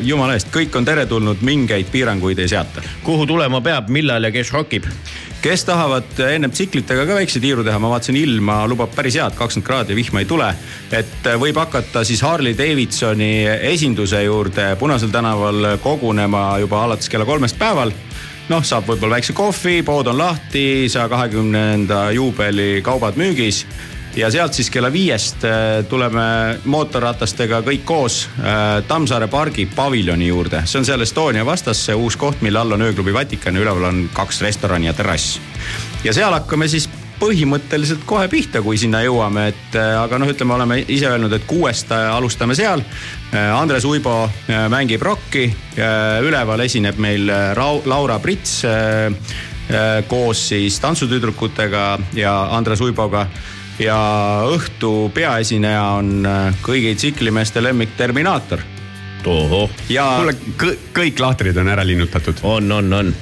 jumala eest, kõik on teretulnud, mingeid piiranguid ei seata. kuhu tulema peab, millal ja kes rokib? kes tahavad ennem tsiklitega ka väikse tiiru teha, ma vaatasin ilma lubab päris head, kakskümmend kraadi vihma ei tule. et võib hakata siis Harley Davidsoni esinduse juurde Punasel tänaval kogunema juba alates kella kolmest päeval noh, saab võib-olla väikse kohvi, pood on lahti, saja kahekümnenda juubeli kaubad müügis ja sealt siis kella viiest äh, tuleme mootorratastega kõik koos äh, Tammsaare pargi paviljoni juurde. see on seal Estonia vastas see uus koht, mille all on ööklubi Vatikan ja üleval on kaks restorani ja terrass. ja seal hakkame siis põhimõtteliselt kohe pihta, kui sinna jõuame, et äh, aga noh, ütleme, oleme ise öelnud, et kuuest äh, alustame seal. Andres Uibo äh, mängib rokki, üleval esineb meil äh, Rau-, Laura Prits äh, äh, koos siis tantsutüdrukutega ja Andres Uiboga ja õhtu peaesineja on äh, kõigi tsiklimeeste lemmik Terminaator. tohoh, ja kuule, kõik lahtrid on ära linnutatud. on, on, on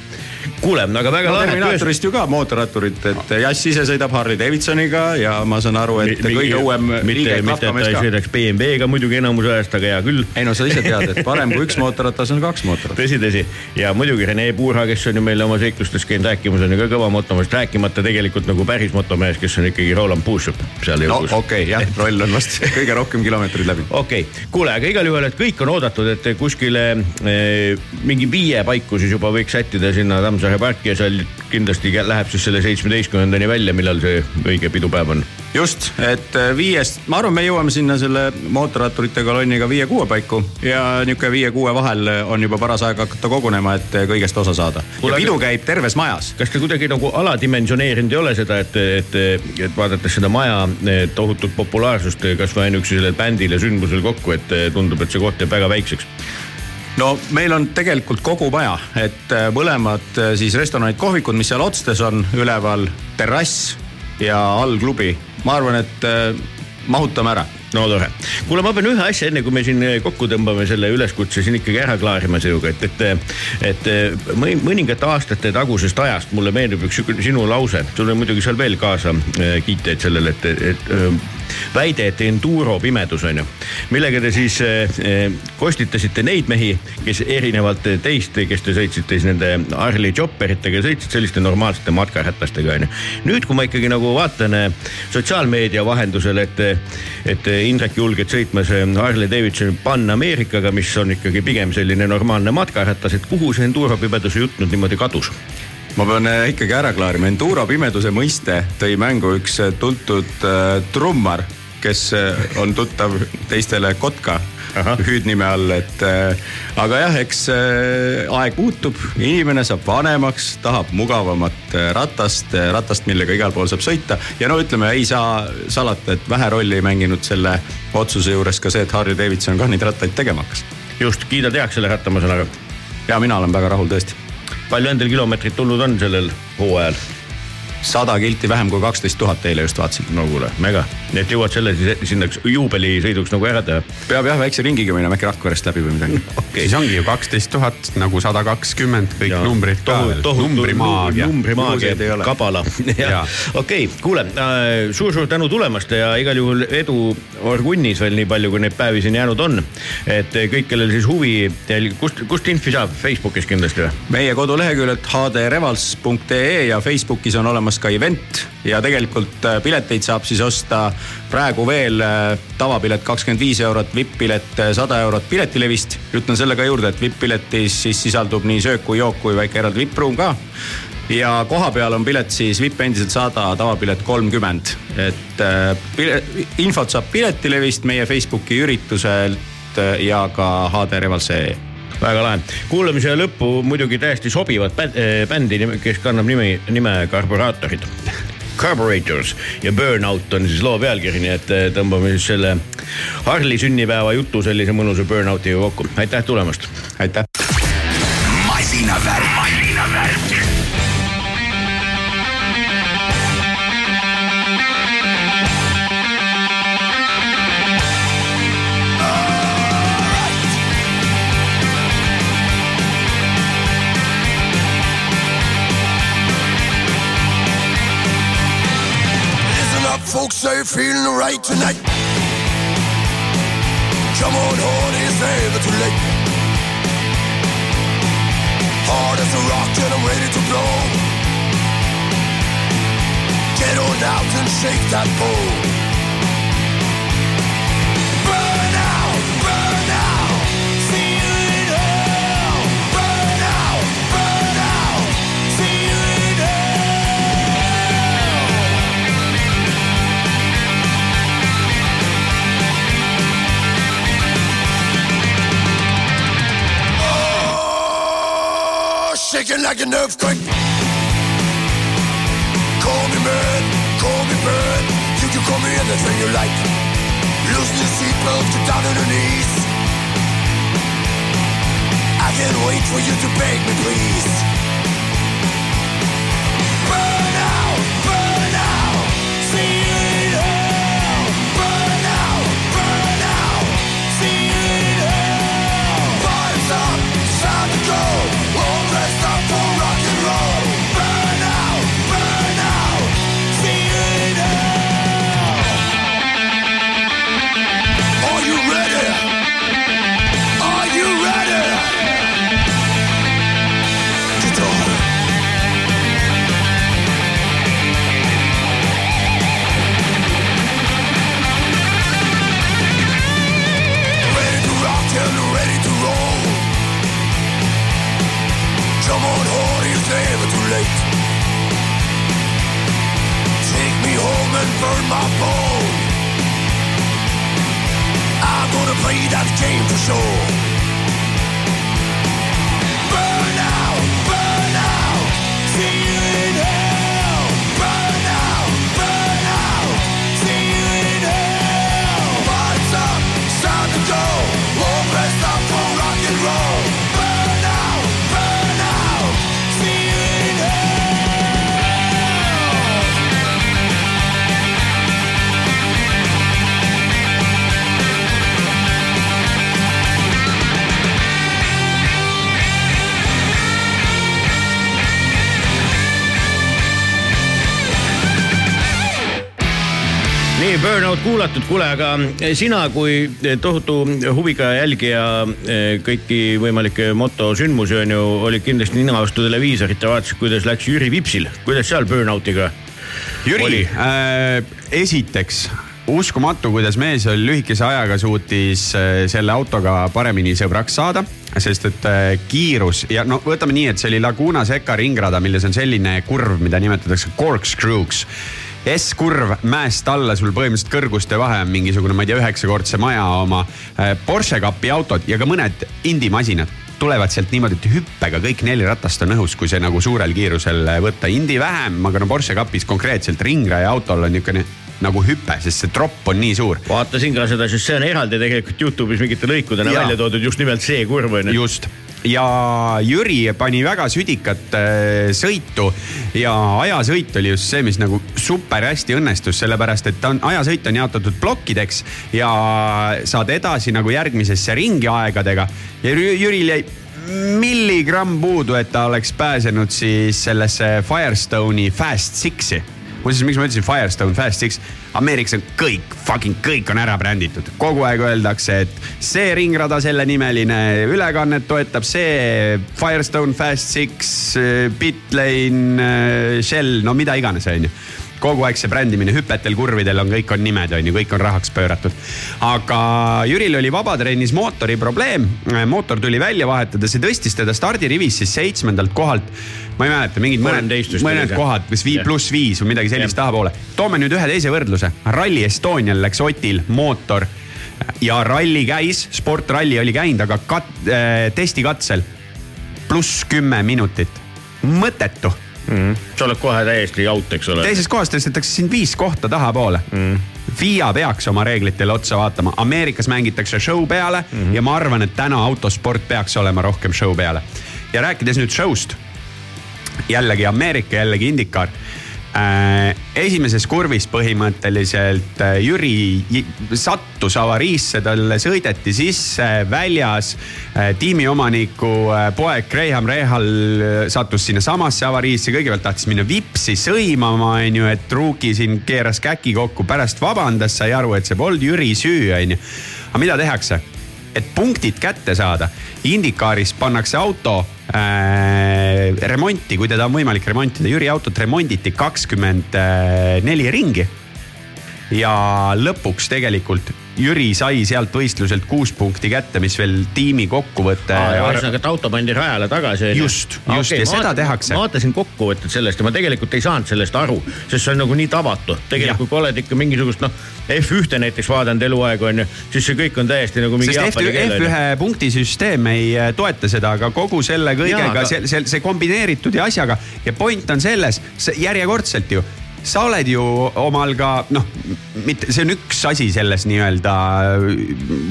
kuule, aga väga no, lahe. Terminaatorist ju ka mootorratturit, et Jass ise sõidab Harley Davidsoniga ja ma saan aru, et kõige uuem mitte, mitte, et ta ei ka. sõidaks BMW-ga muidugi enamus ajast, aga hea küll. ei no sa ise tead, et parem kui üks mootorratas on kaks mootorratast. tõsi, tõsi ja muidugi Rene Puurha, kes on ju meile oma seiklustes käinud rääkimas, on ju ka kõva motomehest, rääkimata tegelikult nagu päris motomees, kes on ikkagi Roland Puusepp seal no jõukus okei okay,, jah, roll on vast kõige rohkem kilomeetreid läbi. okei okay., kuule, aga igal juhul, et kõik on oodatud, et kuskile eh, mingi viie paiku siis juba võiks sättida sinna Tammsaare parki ja seal kindlasti läheb siis selle seitsmeteistkümnendani välja, millal see õige pidupäev on. just, et äh, viiest, ma arvan, me jõuame sinna selle mootorratturite kolonniga viie-kuue paiku ja niisugune viie-kuue vahel on juba paras aeg hakata kogunema, et äh, kõigest osa saada. Ja pidu käib terves majas. kas te kuidagi nagu aladimensioneerinud ei ole seda, et, et, et vaadates seda maja tohutut populaarsust kasvõi ainuüksi sellel bändil ja sündmusel kokku, et tundub, et see koht jääb väga väikseks. No meil on tegelikult kogu maja, et äh, mõlemad äh, siis restoranid, kohvikud, mis seal otstes on, üleval terrass ja all klubi. ma arvan, et äh, mahutame ära no tore. kuule, ma pean ühe asja, enne kui me siin eh, kokku tõmbame selle üleskutse siin ikkagi ära klaarima sinuga, et, et, et eh, mõni- mõningate aastate tagusest ajast mulle meenub üks sinu lause, sul on muidugi seal veel kaasa eh, kiiteid sellele, et, et eh, väide, et enduro pimedus on ju, millega te siis kostitasite neid mehi, kes erinevalt teist, kes te sõitsite siis nende Harley Chopperitega, sõitsid selliste normaalsete matkarätastega on ju. nüüd, kui ma ikkagi nagu vaatan sotsiaalmeedia vahendusel, et, et Indrek julged sõitmas Harley Davidson Pan Ameerikaga, mis on ikkagi pigem selline normaalne matkarätas, et kuhu see enduro pimeduse jutt nüüd niimoodi kadus? ma pean äh, ikkagi ära klaarima, enduro pimeduse mõiste tõi mängu üks äh, tuntud äh, trummar, kes on tuttav teistele Kotka Ahah. hüüdnime all, et äh, aga jah, eks äh, aeg muutub, inimene saab vanemaks, tahab mugavamat äh, ratast, ratast, millega igal pool saab sõita ja no ütleme, ei saa salata, et vähe rolli ei mänginud selle otsuse juures ka see, et Harley Davidson ka neid rattaid tegema hakkas. just, kiidad heaks selle ratta, ma saan aru. ja mina olen väga rahul tõesti. palju endal kilomeetrit tulnud on sellel hooajal? Sada kilti vähem kui kaksteist tuhat eile just vaatasin. no kuule, mega, nii et jõuad selle siis sinna juubelisõiduks nagu ära teha. peab jah väikse ringiga minema äkki Rakverest läbi või midagi. okei siis ongi ju kaksteist tuhat nagu sada kakskümmend, kõik ja. numbrid ka. numbrimaagia. numbrimaagia ole. kabala. Okei, kuule äh, suur-suur tänu tulemast ja igal juhul edu Orgunnis veel nii palju, kui neid päevi siin jäänud on. et kõik, kellel siis huvi, kust, kust infi saab, Facebookis kindlasti või? meie koduleheküljelt hdrevals.ee ja Facebookis on olemas ka event ja tegelikult äh, pileteid saab siis osta praegu veel äh, tavapilet kakskümmend viis eurot, vipp-pilet äh, sada eurot Piletilevist. ütlen selle ka juurde, et vipp-piletis siis sisaldub nii söök kui jook kui väike eraldi vippruum ka. Ja koha peal on pilet siis vipp endiselt sada, tavapilet kolmkümmend, et äh, pile, infot saab Piletilevist, meie Facebooki ürituselt ja ka HD Revals.ee väga lahe, kuulamise lõppu muidugi täiesti sobivad bänd- eh, bändi, kes kannab nimi, nime Karboraatorid. Carburetors ja Burnout on siis loo pealkiri, nii et eh, tõmbame siis selle Harli sünnipäeva jutu sellise mõnusa Burnoutiga kokku, aitäh tulemast. aitäh. You feeling right tonight? Come on, hard is never too late. Hard as a rock and I'm ready to blow. Get on out and shake that pole. Shaking like an earthquake. Call me man, call me bird. You can call me anything you like. Loosen your seatbelt, get down on your knees. I can't wait for you to beg me, please. And burn my bone. I'm gonna play that game for sure. nii, Burnout kuulatud, kuule, aga sina kui tohutu huviga jälgija eh, kõiki võimalikke motosündmusi on ju, olid kindlasti nina vastu televiisorit ja vaatasid, kuidas läks Jüri Vipsil, kuidas seal Burnoutiga Jüri oli?, äh, esiteks uskumatu, kuidas mees oli lühikese ajaga suutis äh, selle autoga paremini sõbraks saada, sest et äh, kiirus ja no võtame nii, et see oli Laguna Seca ringrada, milles on selline kurv, mida nimetatakse corkscrew'ks S-kurv mäest alla, sul põhimõtteliselt kõrguste vahe on mingisugune, ma ei tea, üheksakordse maja oma äh, Porsche kapi autod ja ka mõned indimasinad tulevad sealt niimoodi, et hüppega kõik neli ratast on õhus, kui see nagu suurel kiirusel võtta. Indi vähem, aga no Porsche kapis konkreetselt ringraja autol on niisugune nagu hüpe, sest see tropp on nii suur. vaatasin ka seda, sest see on eraldi tegelikult Youtube'is mingite lõikudena Jaa. välja toodud just nimelt see kurv on ju. just ja Jüri pani väga südikat äh, sõitu ja ajasõit oli just see, mis nagu super hästi õnnestus, sellepärast et ta on, ajasõit on jaotatud plokkideks ja saad edasi nagu järgmisesse ringi aegadega ja Jüri- Jüril jäi milligramm puudu, et ta oleks pääsenud siis sellesse Firestone'i Fast Six'i muuseas, miks ma ütlesin Firestone Fast Six, Ameerikas on kõik, fucking kõik on ära bränditud, kogu aeg öeldakse, et see ringrada, selle nimeline ülekannet toetab see Firestone Fast Six, Bitlane, Shell, no mida iganes, onju kogu aeg see brändimine hüpetel, kurvidel on, kõik on nimed, on ju, kõik on rahaks pööratud. aga Jüril oli vabatrennis mootori probleem, mootor tuli välja vahetada, see tõstis teda stardirivis siis seitsmendalt kohalt. Ma ei mäleta, mingid mõned mõned kohad, kas vii pluss viis või midagi sellist tahapoole. toome nüüd ühe teise võrdluse, Rally Estonial läks Otil mootor ja ralli käis, sportralli oli käinud, aga kat- äh,, testikatsel pluss kümme minutit, mõttetu sa oled kohe täiesti out, eks ole. teises kohas tõstetakse sind viis kohta tahapoole mm.. FIA peaks oma reeglitele otsa vaatama, Ameerikas mängitakse show peale mm -hmm. ja ma arvan, et täna autosport peaks olema rohkem show peale. ja rääkides nüüd show'st, jällegi Ameerika, jällegi IndyCar äh,. esimeses kurvis põhimõtteliselt äh, Jüri sattus avariisse, talle sõideti sisse väljas äh, tiimiomaniku poeg Graham Rehal sattus sinnasamasse avariisse, kõigepealt tahtis minna vipsi sõimama, onju, et Ruuki siin keeras käki kokku, pärast vabandas, sai aru, et see polnud Jüri süü, onju. aga mida tehakse? Et punktid kätte saada, IndyCaris pannakse auto äh, remonti, kui teda on võimalik remontida, Jüri autot remonditi kakskümmend neli ringi. ja lõpuks tegelikult Jüri sai sealt võistluselt kuus punkti kätte, mis veel tiimi kokkuvõte. ühesõnaga, et auto pandi rajale tagasi. Just, just, ja seda tehakse. ma vaatasin kokkuvõtet sellest ja ma tegelikult ei saanud sellest aru, sest see on nagu nii tavatu. tegelikult kui oled ikka mingisugust noh, F1-te näiteks vaadanud eluaeg on ju, siis see kõik on täiesti nagu mingi sest F1 jaapani keel on ju. F1 punktisüsteem ei äh, toeta seda, aga kogu selle kõigega see, see, see kombineeritud ja asjaga ja point on selles, järjekordselt ju sa oled ju omal ka noh, mitte, see on üks asi selles nii-öelda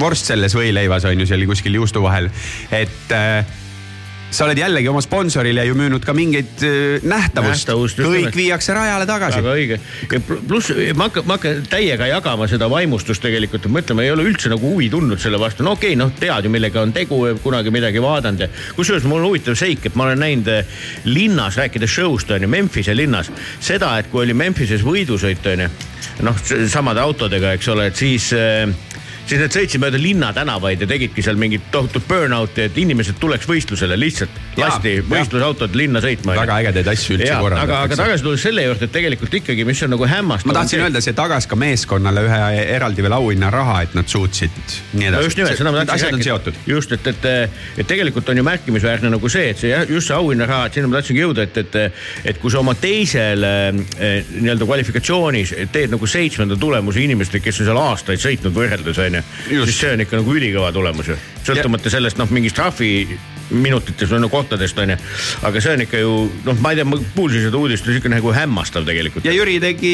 vorst selles võileivas on ju seal kuskil juustu vahel, et äh, sa oled jällegi oma sponsorile ju müünud ka mingeid äh, nähtavust, Nähtavust, kõik viiakse rajale tagasi. väga õige. pluss ma hakkan, ma hakkan täiega jagama seda vaimustust tegelikult, mõtlema ei ole üldse nagu huvi tundnud selle vastu. no okei okay,, noh, tead ju, millega on tegu kunagi midagi vaadanud ja kusjuures mul on huvitav seik, et ma olen näinud eh, linnas, rääkides show'st on ju, Memphise linnas seda, et kui oli Memphises võidusõit on ju, noh, samade autodega, eks ole, et siis äh, siis nad sõitsid mööda linnatänavaid ja tegidki seal mingit tohutut burnout'i, et inimesed tuleks võistlusele lihtsalt. Lasti võistlusautod linna sõitma. väga ägedaid asju üldse Jaa, aga, aga korraldatakse. tagasi tulles selle juurde, et tegelikult ikkagi, mis on nagu hämmastav. ma tahtsin öelda, see tagas ka meeskonnale ühe eraldi veel auhinnaraha, et nad suutsid nii no edasi. just nimelt, seda ma tahtsin seotud. just, et, et, et tegelikult on ju märkimisväärne nagu see, et see just see auhinnaraha, et sinna ma tahtsingi jõuda, et, et, et kui sa oma teisel eh, nii-öelda kvalifikatsioonis teed nagu seitsmenda tulemuse inimestele, kes on seal aastaid sõitnud võrreldes onju, siis see on ikka nagu ülikõva tulemus ju. sõltumata sellest noh, mingist trahvi minutitest või no kohtadest onju, aga see on ikka ju noh, ma ei tea, ma kuulsin seda uudist, see on ikka nagu hämmastav tegelikult. ja Jüri tegi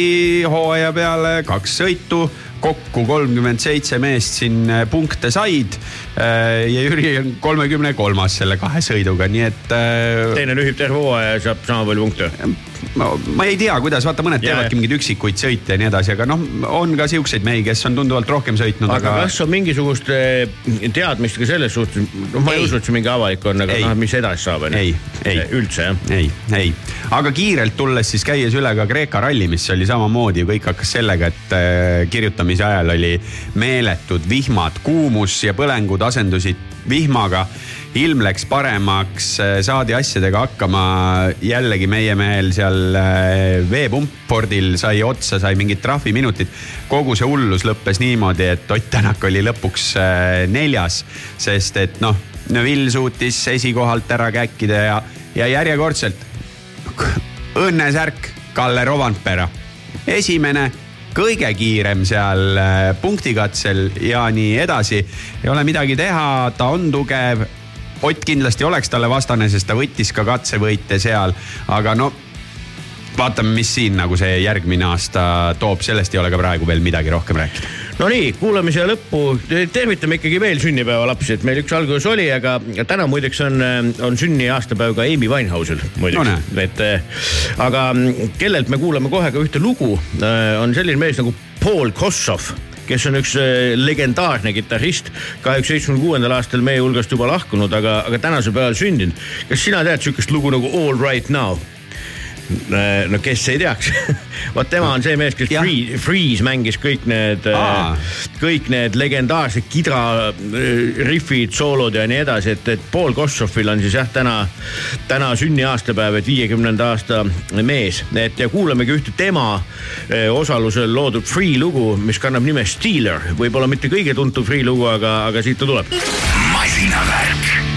hooaja peale kaks sõitu, kokku kolmkümmend seitse meest siin äh, punkte said. ja Jüri on kolmekümne kolmas selle kahe sõiduga, nii et äh, teine lühib terve hooaja ja saab sama palju punkte. Ma ei tea, kuidas, vaata mõned Jaa. teevadki mingeid üksikuid sõite ja nii edasi, aga noh, on ka siukseid mehi, kes on tunduvalt rohkem sõitnud, aga kas on mingisugust eh, teadmist ka selles suhtes, noh, ma ei Ei. usu, et see mingi avalik on, aga noh, mis edasi saab, onju Ei, ei. üldse jah. ei, ei, aga kiirelt tulles siis käies üle ka Kreeka ralli, mis oli samamoodi, kõik hakkas sellega, et äh, kirjutamise ajal oli meeletud vihmad, kuumus ja põlengud asendusid vihmaga. Ilm läks paremaks, saadi asjadega hakkama, jällegi meie mehel seal äh, veepumpordil sai otsa, sai mingid trahviminutid. kogu see hullus lõppes niimoodi, et Ott Tänak oli lõpuks äh, neljas, sest et noh, Neville suutis esikohalt ära käkkida ja, ja järjekordselt õnnesärk Kalle Rovandpera. esimene, kõige kiirem seal punktikatsel ja nii edasi. ei ole midagi teha, ta on tugev. Ott kindlasti oleks talle vastane, sest ta võttis ka katsevõite seal, aga no vaatame, mis siin nagu see järgmine aasta toob, sellest ei ole ka praegu veel midagi rohkem rääkida. Nonii, kuulame siia lõppu, tervitame ikkagi veel sünnipäevalapsi, et meil üks alguses oli, aga täna muideks on, on sünniaastapäev ka Amy Winehouse'il No muideks näe. et aga kellelt me kuulame kohe ka ühte lugu, on selline mees nagu Paul Kossoff kes on üks eh, legendaarne kitarrist, kahjuks seitsmekümne kuuendal aastal meie hulgast juba lahkunud, aga, aga tänasel päeval sündinud. kas sina tead sihukest lugu nagu All Right Now? No kes ei teaks, vot tema on see mees, kes Jah. Free, Freeze mängis kõik need Aa., kõik need legendaarsed kidra äh, riffid, soolod ja nii edasi, et, et Paul Kossoffil on siis jah, täna, täna sünniaastapäev, et viiekümnenda aasta mees, et ja kuulamegi ühte tema äh, osalusel loodud Free lugu, mis kannab nime Steeler, võib-olla mitte kõige tuntum Free lugu, aga, aga siit ta tuleb. masinavärk,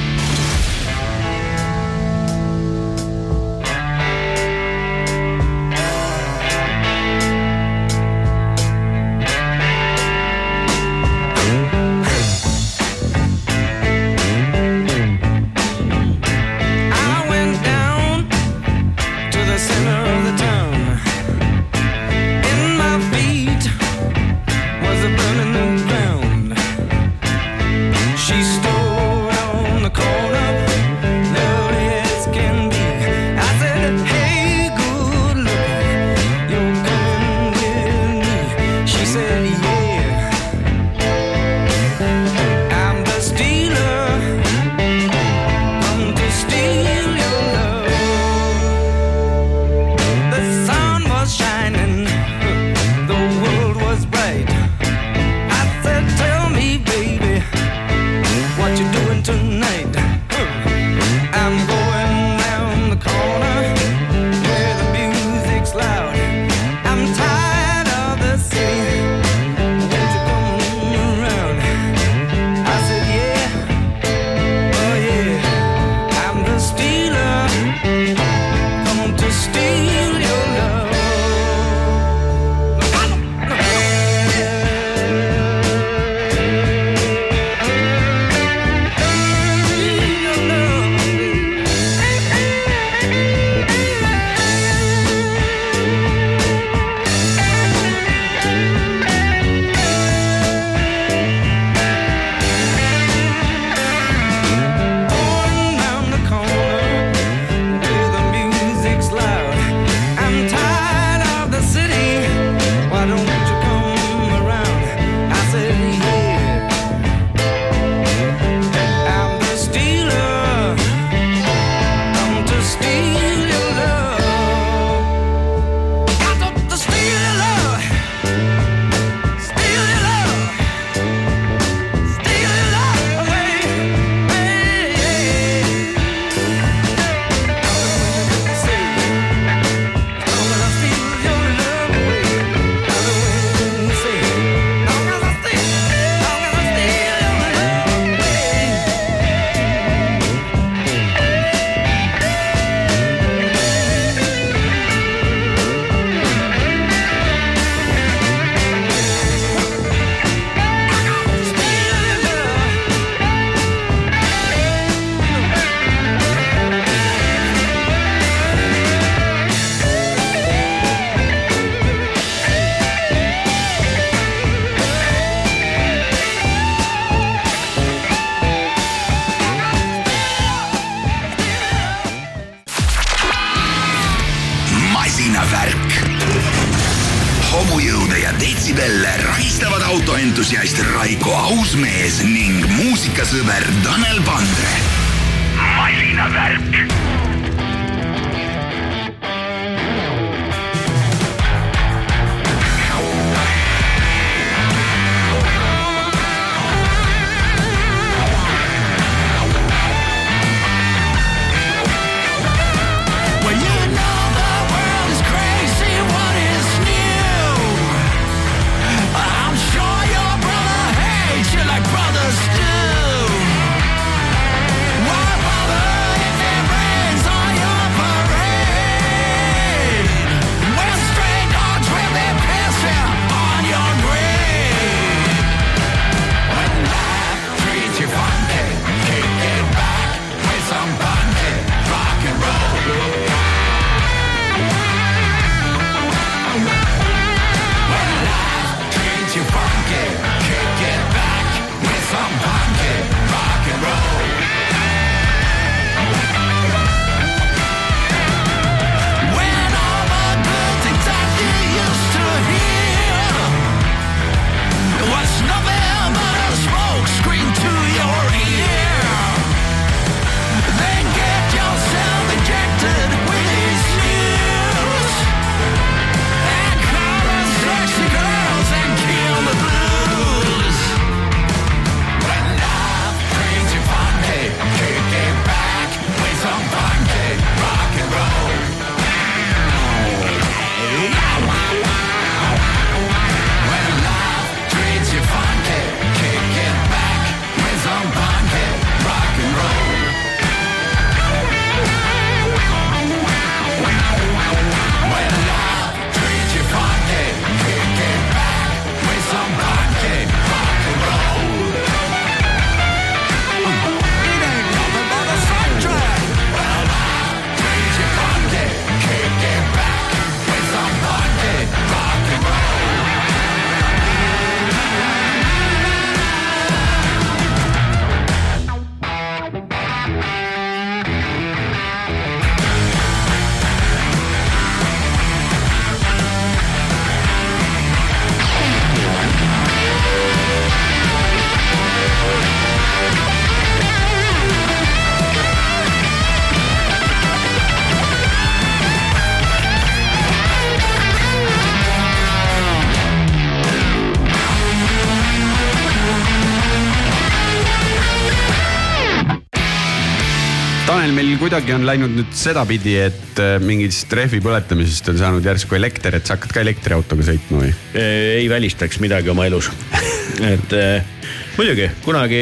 kuidagi on läinud nüüd sedapidi, et äh, mingist rehvi põletamisest on saanud järsku elekter, et sa hakkad ka elektriautoga sõitma või? ei välistaks midagi oma elus. et eh, muidugi kunagi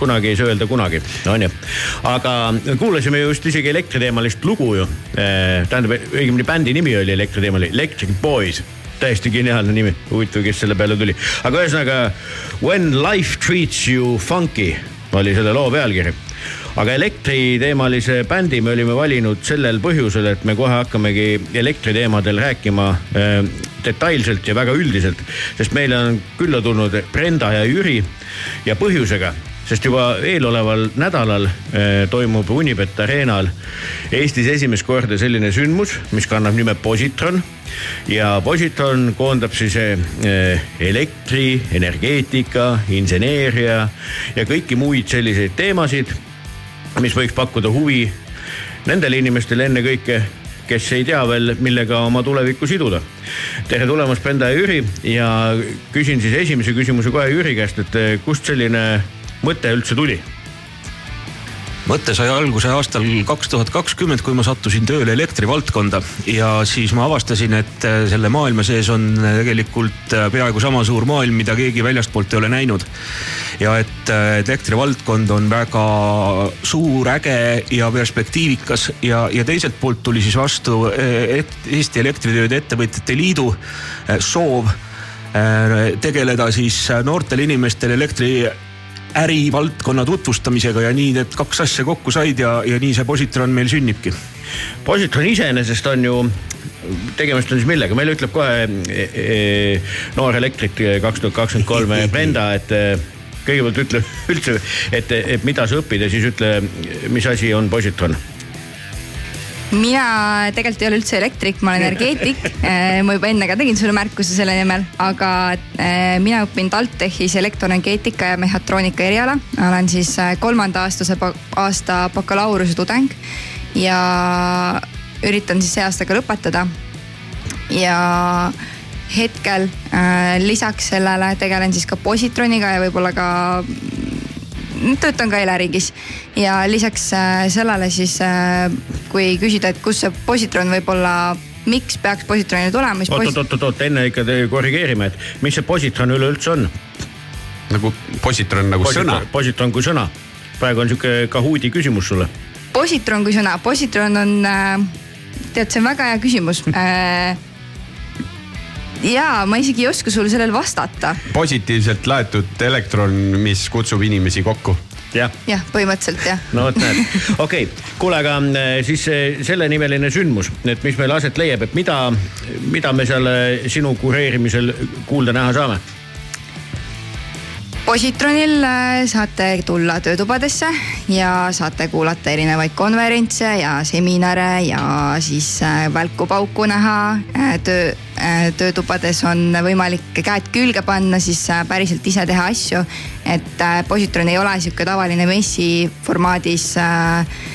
kunagi ei saa öelda kunagi, onju. aga kuulasime just isegi elektriteemalist lugu ju. tähendab, õigemini bändi nimi oli elektriteemal, Electric Boys täiesti geniaalne nimi, huvitav, kes selle peale tuli, aga ühesõnaga When life treats you funky oli selle loo pealkiri aga elektriteemalise bändi me olime valinud sellel põhjusel, et me kohe hakkamegi elektriteemadel rääkima äh, detailselt ja väga üldiselt, sest meile on külla tulnud Brenda ja Jüri ja põhjusega, sest juba eeloleval nädalal äh, toimub Unibet Arenal Eestis esimest korda selline sündmus, mis kannab nime Positron. Ja Positron koondab siis äh, elektri, energeetika, inseneeria ja kõiki muid selliseid teemasid mis võiks pakkuda huvi nendele inimestele ennekõike, kes ei tea veel, millega oma tulevikku siduda. tere tulemast, Brenda ja Jüri ja küsin siis esimese küsimuse kohe Jüri käest, et kust selline mõte üldse tuli? Mõte sai alguse aastal kaks tuhat kakskümmend, kui ma sattusin tööle elektrivaldkonda ja siis ma avastasin, et äh, selle maailma sees on äh, tegelikult äh, peaaegu sama suur maailm, mida keegi väljastpoolt ei ole näinud. ja et elektrivaldkond on väga suur, äge ja perspektiivikas ja, ja teiselt poolt tuli siis vastu et, Eesti Elektritööde Ettevõtjate Liidu soov tegeleda siis noortele inimestele elektri ärivaldkonna tutvustamisega ja nii need kaks asja kokku said ja, ja nii see Positron meil sünnibki. Positron iseenesest on ju, tegemist on siis millega, meile ütleb kohe e, e, noor elektrik kaks tuhat kakskümmend kolm Brenda, et e, kõigepealt ütle üldse, et, et mida sa õpid ja siis ütle, mis asi on Positron mina tegelikult ei ole üldse elektrik, ma olen energeetik. ma juba enne ka tegin sulle märkuse selle nimel, aga eh, mina õpin TalTechis elektroenergeetika ja mehhatroonika eriala. olen siis eh, kolmanda aastase, aasta bakalaureuse tudeng ja üritan siis see aasta ka lõpetada. ja hetkel lisaks sellele tegelen siis ka positroniga ja võib-olla ka töötan ka Eleringis ja lisaks äh, sellele siis äh, kui küsida, et kus see positron võib-olla, miks peaks positronile tulema, siis oot, oot, oot, oot, enne ikka korrigeerime, et mis see positron üleüldse on? nagu positron nagu sõna. positron kui sõna. praegu on sihuke Kahooti küsimus sulle. positron kui sõna, positron on äh,, tead, see on väga hea küsimus äh. ja ma isegi ei oska sulle sellele vastata, positiivselt laetud elektron, mis kutsub inimesi kokku. jah jah, põhimõtteliselt jah. no vot näed, okei okay., kuule, aga äh, siis äh, sellenimeline sündmus, et mis meil aset leiab, et mida, mida me seal sinu kureerimisel kuulda-näha saame? Positronil äh, saate tulla töötubadesse ja saate kuulata erinevaid konverentse ja seminare ja siis äh, välku-pauku näha. töö, töötubades on võimalik käed külge panna, siis äh, päriselt ise teha asju. et äh, positron ei ole sihuke tavaline messi formaadis äh, äh,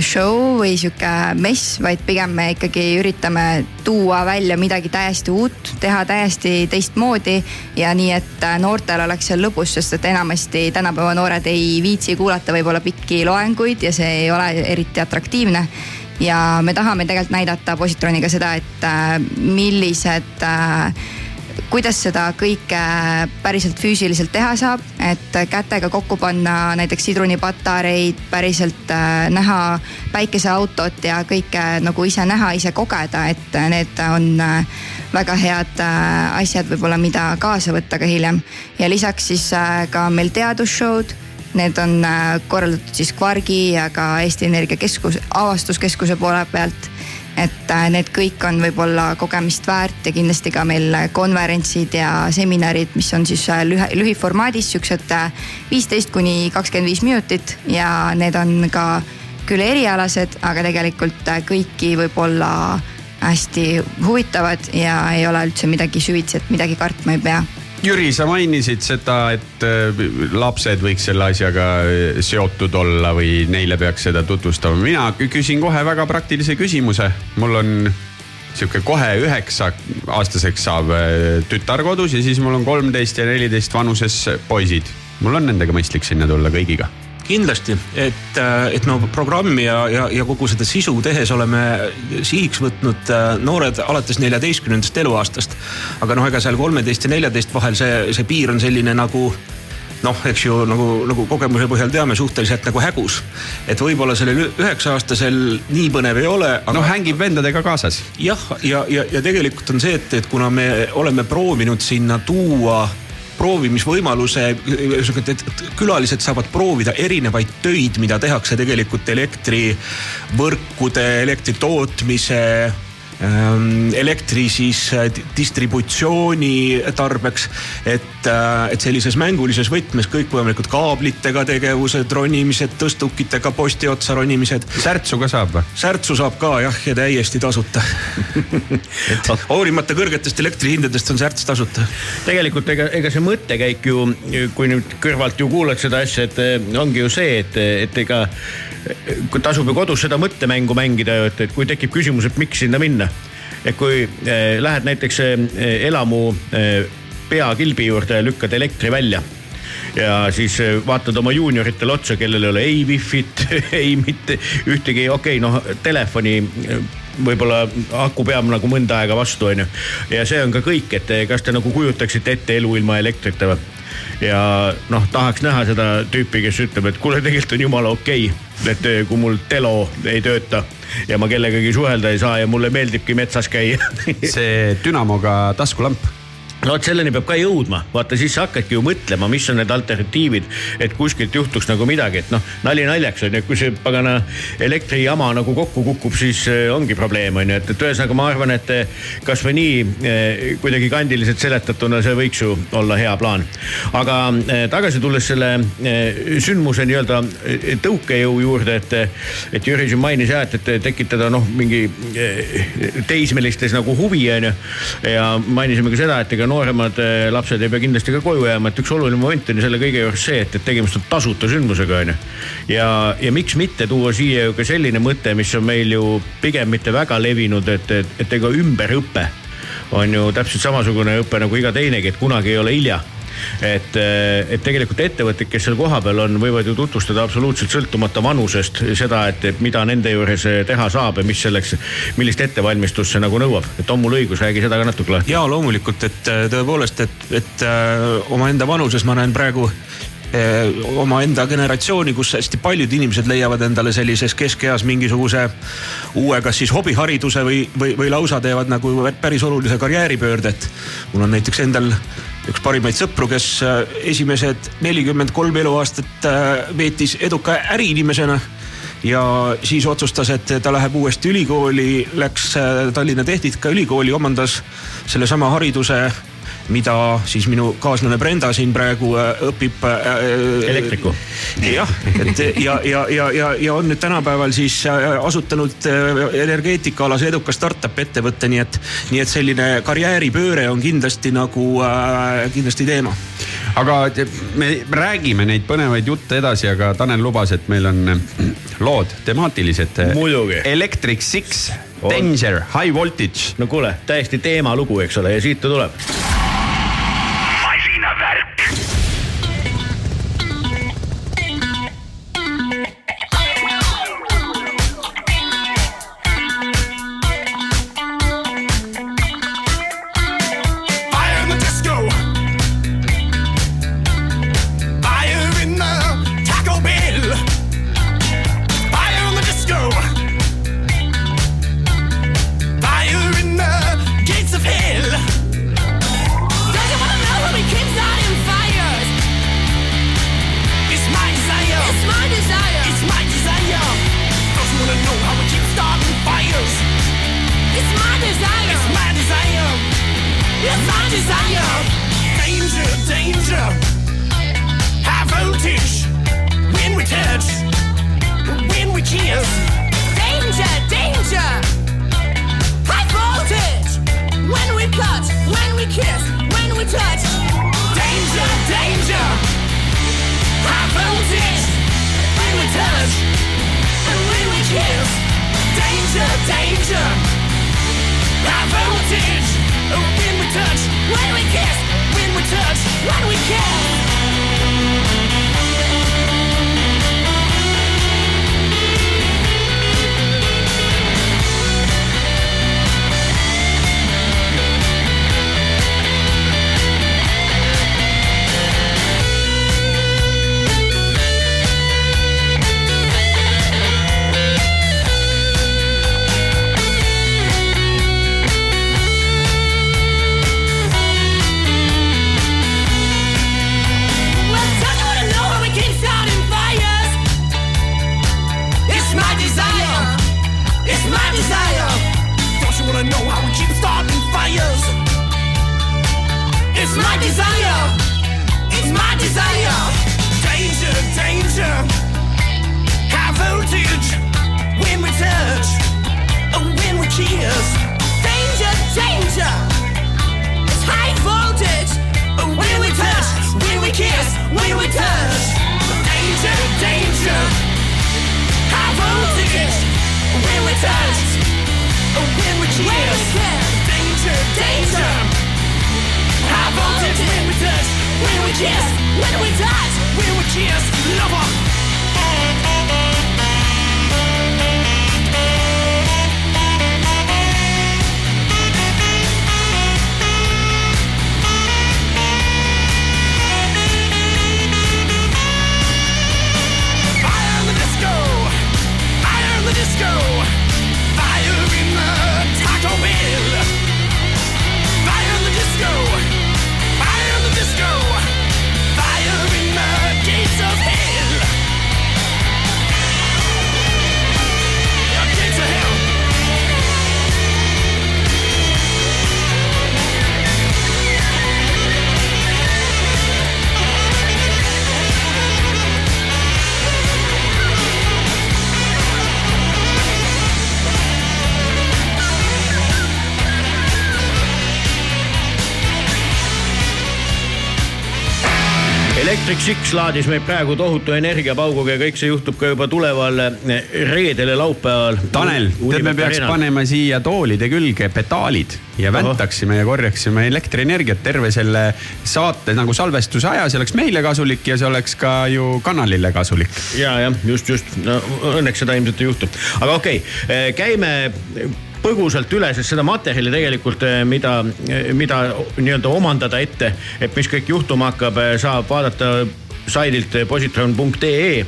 show või sihuke mess, vaid pigem me ikkagi üritame tuua välja midagi täiesti uut, teha täiesti teistmoodi. Ja nii, et äh, noortel oleks seal lõbus, sest et enamasti tänapäeva noored ei viitsi kuulata võib-olla pikki loenguid ja see ei ole eriti atraktiivne. Ja me tahame tegelikult näidata positroniga seda, et äh, millised äh, kuidas seda kõike päriselt füüsiliselt teha saab, et kätega kokku panna näiteks sidrunipatareid, päriselt äh, näha päikeseautot ja kõike nagu ise näha, ise kogeda, et need on äh, väga head äh, asjad võib-olla, mida kaasa võtta ka hiljem. ja lisaks siis ka meil teadusshow'd Need on korraldatud siis Kvargi ja ka Eesti Energia Keskus, avastuskeskuse poole pealt. Et äh, need kõik on võib-olla kogemist väärt ja kindlasti ka meil konverentsid ja seminarid, mis on siis äh, lühe, lühiformaadis siuksed äh, viisteist kuni kakskümmend viis minutit ja need on ka küll erialased, aga tegelikult kõiki võib-olla hästi huvitavad ja ei ole üldse midagi süvitsi, et midagi kartma ei pea Jüri, sa mainisid seda, et äh, lapsed võiks selle asjaga äh, seotud olla või neile peaks seda tutvustama. mina kü- küsin kohe väga praktilise küsimuse. mul on sihuke kohe üheksa aastaseks saav äh, tütar kodus ja siis mul on kolmteist ja neliteist vanuses poisid. mul on nendega mõistlik sinna tulla kõigiga kindlasti, et, et no programmi ja, ja, ja kogu seda sisu tehes oleme sihiks võtnud äh, noored alates neljateistkümnendast eluaastast. aga noh, ega seal kolmeteist ja neljateist vahel see, see piir on selline nagu noh, eks ju nagu, nagu kogemuse põhjal teame, suhteliselt nagu hägus. et võib-olla sellel üheksa-aastasel nii põnev ei ole. noh, hängib vendadega kaasas. jah, ja, ja, ja tegelikult on see, et, et kuna me oleme proovinud sinna tuua proovimisvõimaluse, et külalised saavad proovida erinevaid töid, mida tehakse tegelikult elektrivõrkude, elektri tootmise elektri siis äh, di- distributsiooni tarbeks. et, et sellises mängulises võtmes kõikvõimalikud kaablitega tegevused, ronimised, tõstukitega posti otsa ronimised. särtsu ka saab või? särtsu saab ka jah, ja täiesti tasuta. et hoolimata kõrgetest elektrihindadest on särts tasuta. tegelikult ega, ega see mõttekäik ju, kui nüüd kõrvalt ju kuulad seda asja, et eh, ongi ju see, et, et ega eh, tasub ju kodus seda mõttemängu mängida ju, et, et kui tekib küsimus, et miks sinna minna. Et kui eh, lähed näiteks eh, elamu eh, peakilbi juurde lükkad elektri välja ja siis vaatad oma juunioritele otsa, kellel ei ole ei wifi't, ei mitte ühtegi, okei okay,, noh telefoni võib-olla aku peab nagu mõnda aega vastu, onju. ja see on ka kõik, et kas te nagu kujutaksite ette elu ilma elektrita või? Ja noh, tahaks näha seda tüüpi, kes ütleb, et kuule, tegelikult on jumala okei okay,, et eh, kui mul telo ei tööta ja ma kellegagi suhelda ei saa ja mulle meeldibki metsas käia. see dünamoga taskulamp. No vot selleni peab ka jõudma, vaata siis sa hakkadki ju mõtlema, mis on need alternatiivid, et kuskilt juhtuks nagu midagi, et noh, nali naljaks on ju, kui see pagana elektrijama nagu kokku kukub, siis eh, ongi probleem on ju, et, et ühesõnaga ma arvan, et eh, kasvõi nii eh, kuidagi kandiliselt seletatuna see võiks ju olla hea plaan. aga tagasi tulles selle sündmuse nii-öelda tõukejõu juurde, et, et Jüri siin mainis jah, et, et tekitada noh, mingi teismelistes nagu huvi on ju. ja mainisime ka seda, et ega nooremad eh, lapsed ei pea kindlasti ka koju jääma, et üks oluline moment on ju selle kõige juures see, et, et tegemist on tasuta sündmusega on ju. ja, ja miks mitte tuua siia ju ka selline mõte, mis on meil ju pigem mitte väga levinud, et, et, et ega ümberõpe on ju täpselt samasugune õpe nagu iga teinegi, et kunagi ei ole hilja et, et tegelikult ettevõtted, kes seal kohapeal on, võivad ju tutvustada absoluutselt sõltumata vanusest seda, et, et mida nende juures teha saab ja mis selleks, millist ettevalmistust see nagu nõuab. et on mul õigus, räägi seda ka natuke lahti. ja loomulikult, et äh, tõepoolest, et, et omaenda vanuses ma näen praegu eh, omaenda generatsiooni, kus hästi paljud inimesed leiavad endale sellises keskeas mingisuguse uue, kas siis hobihariduse või, või, või lausa teevad nagu päris olulise karjääripöörde, et mul on näiteks endal üks parimaid sõpru, kes äh, esimesed nelikümmend kolm eluaastat äh, veetis eduka äriinimesena ja siis otsustas, et ta läheb uuesti ülikooli, läks äh, Tallinna Tehnikaülikooli, omandas sellesama hariduse mida siis minu kaaslane Brenda siin praegu äh, õpib äh,. Elektriku. jah, et ja, ja, ja, ja, ja on nüüd tänapäeval siis äh, asutanud äh, energeetikaalase eduka startup ettevõtte, nii et, nii et selline karjääripööre on kindlasti nagu äh, kindlasti teema aga me räägime neid põnevaid jutte edasi, aga Tanel lubas, et meil on lood temaatilised. Muidugi. Electric Six, Danger, High Voltage. no kuule, täiesti teemalugu, eks ole, ja siit ta tuleb. Touch. And when we kiss. Danger, danger. High voltage. Oh, when we touch. When we kiss, When we touch. when we kiss. Desire. It's my desire. Danger, danger. High voltage. When we touch. When we kiss. Danger, danger. It's high voltage. When we touch. When we kiss. When we touch. Danger, danger. High voltage. When we touch. When we kiss. When we kiss. Danger, danger. High voltage when we touch, when we kiss, when we touch, when we kiss, lover. Fire in the disco, fire in the disco, fire in the Taco Bell. Electric Six laadis meid praegu tohutu energiapauguga ja kõik see juhtub ka juba tuleval eh, reedel ja laupäeval. Tanel, tead, me peaks Arenal. panema siia toolide külge pedaalid ja väntaksime ja korjaksime elektrienergiat terve selle saate nagu salvestuse aja, see oleks meile kasulik ja see oleks ka ju kanalile kasulik. ja, jah, just, just no,, õnneks seda ilmselt ei juhtu, aga okei okay,, käime põgusalt üle, sest seda materjali tegelikult, mida, mida nii-öelda omandada ette, et mis kõik juhtuma hakkab, saab vaadata saidilt positron.ee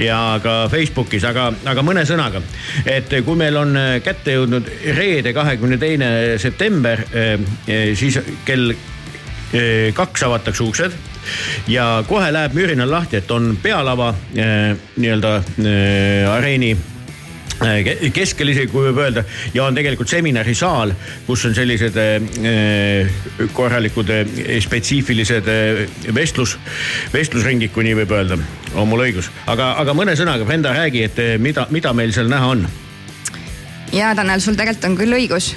ja ka Facebookis, aga, aga mõne sõnaga, et kui meil on kätte jõudnud reede, kahekümne teine september, siis kell eh, kaks avatakse uksed ja kohe läheb mürinal lahti, et on pealava eh, nii-öelda eh, areeni eh, keskel isegi, kui võib öelda. Ja on tegelikult seminarisaal, kus on sellised eh, korralikud eh, spetsiifilised vestlus, vestlusringid, kui nii võib öelda, on mul õigus, aga, aga mõne sõnaga, Brenda, räägi, et mida, mida meil seal näha on. Ja Tanel, sul tegelikult on küll õigus.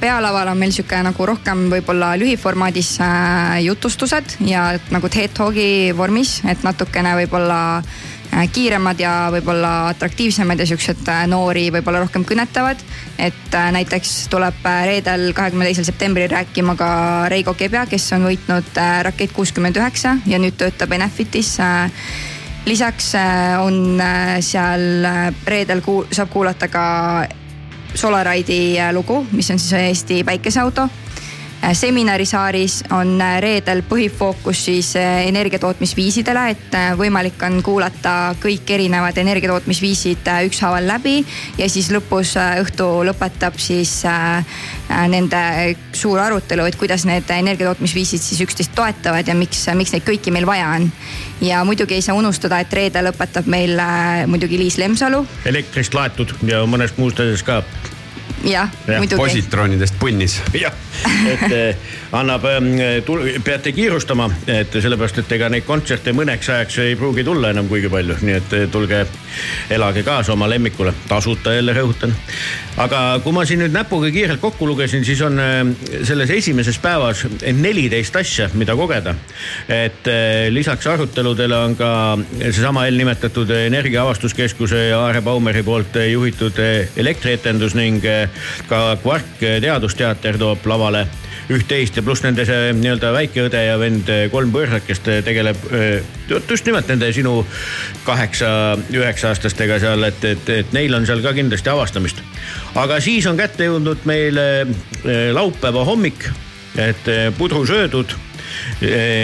pealaval on meil sihuke nagu rohkem võib-olla lühiformaadis äh, jutustused ja nagu TED Talki vormis, et natukene võib-olla äh, kiiremad ja võib-olla atraktiivsemad ja siuksed äh, noori võib-olla rohkem kõnetavad. et äh, näiteks tuleb äh, reedel, kahekümne teisel septembril rääkima ka Reigo Kebja, kes on võitnud äh, Rakett kuuskümmend üheksa ja nüüd töötab Enefitis äh, lisaks äh, on äh, seal äh, reedel kuul- saab kuulata ka Solaride'i äh, lugu, mis on siis Eesti päikeseauto. Seminarisaaris on äh, reedel põhifookus siis äh, energiatootmisviisidele, et äh, võimalik on kuulata kõik erinevad energiatootmisviisid äh, ükshaaval läbi ja siis lõpus äh, õhtu lõpetab siis äh, äh, nende suur arutelu, et kuidas need energiatootmisviisid siis üksteist toetavad ja miks, miks neid kõiki meil vaja on. ja muidugi ei saa unustada, et reedel lõpetab meil äh, muidugi Liis Lemsalu, elektrist laetud ja mõnest muust asjast ka jah Jah,, muidugi. positronidest punnis. jah, et eh, annab, peate kiirustama, et sellepärast, et ega neid kontserte mõneks ajaks ei pruugi tulla enam kuigi palju, nii et eh, tulge elage kaasa oma lemmikule, tasuta jälle rõhutan. aga kui ma siin nüüd näpuga kiirelt kokku lugesin, siis on eh, selles esimeses päevas neliteist asja, mida kogeda. et lisaks aruteludele on ka seesama eelnimetatud Energiaavastuskeskuse ja Aare Baumeri poolt juhitud elektrietendus ning ka eh, Teadusteater toob lavale üht-teist ja pluss nende see nii-öelda väike õde ja vend eh, kolm põrrakest eh, tegeleb eh, just nimelt nende sinu kaheksa-üheksa aastastega seal, et, et, et neil on seal ka kindlasti avastamist. aga siis on kätte jõudnud meile laupäeva hommik, et pudru söödud,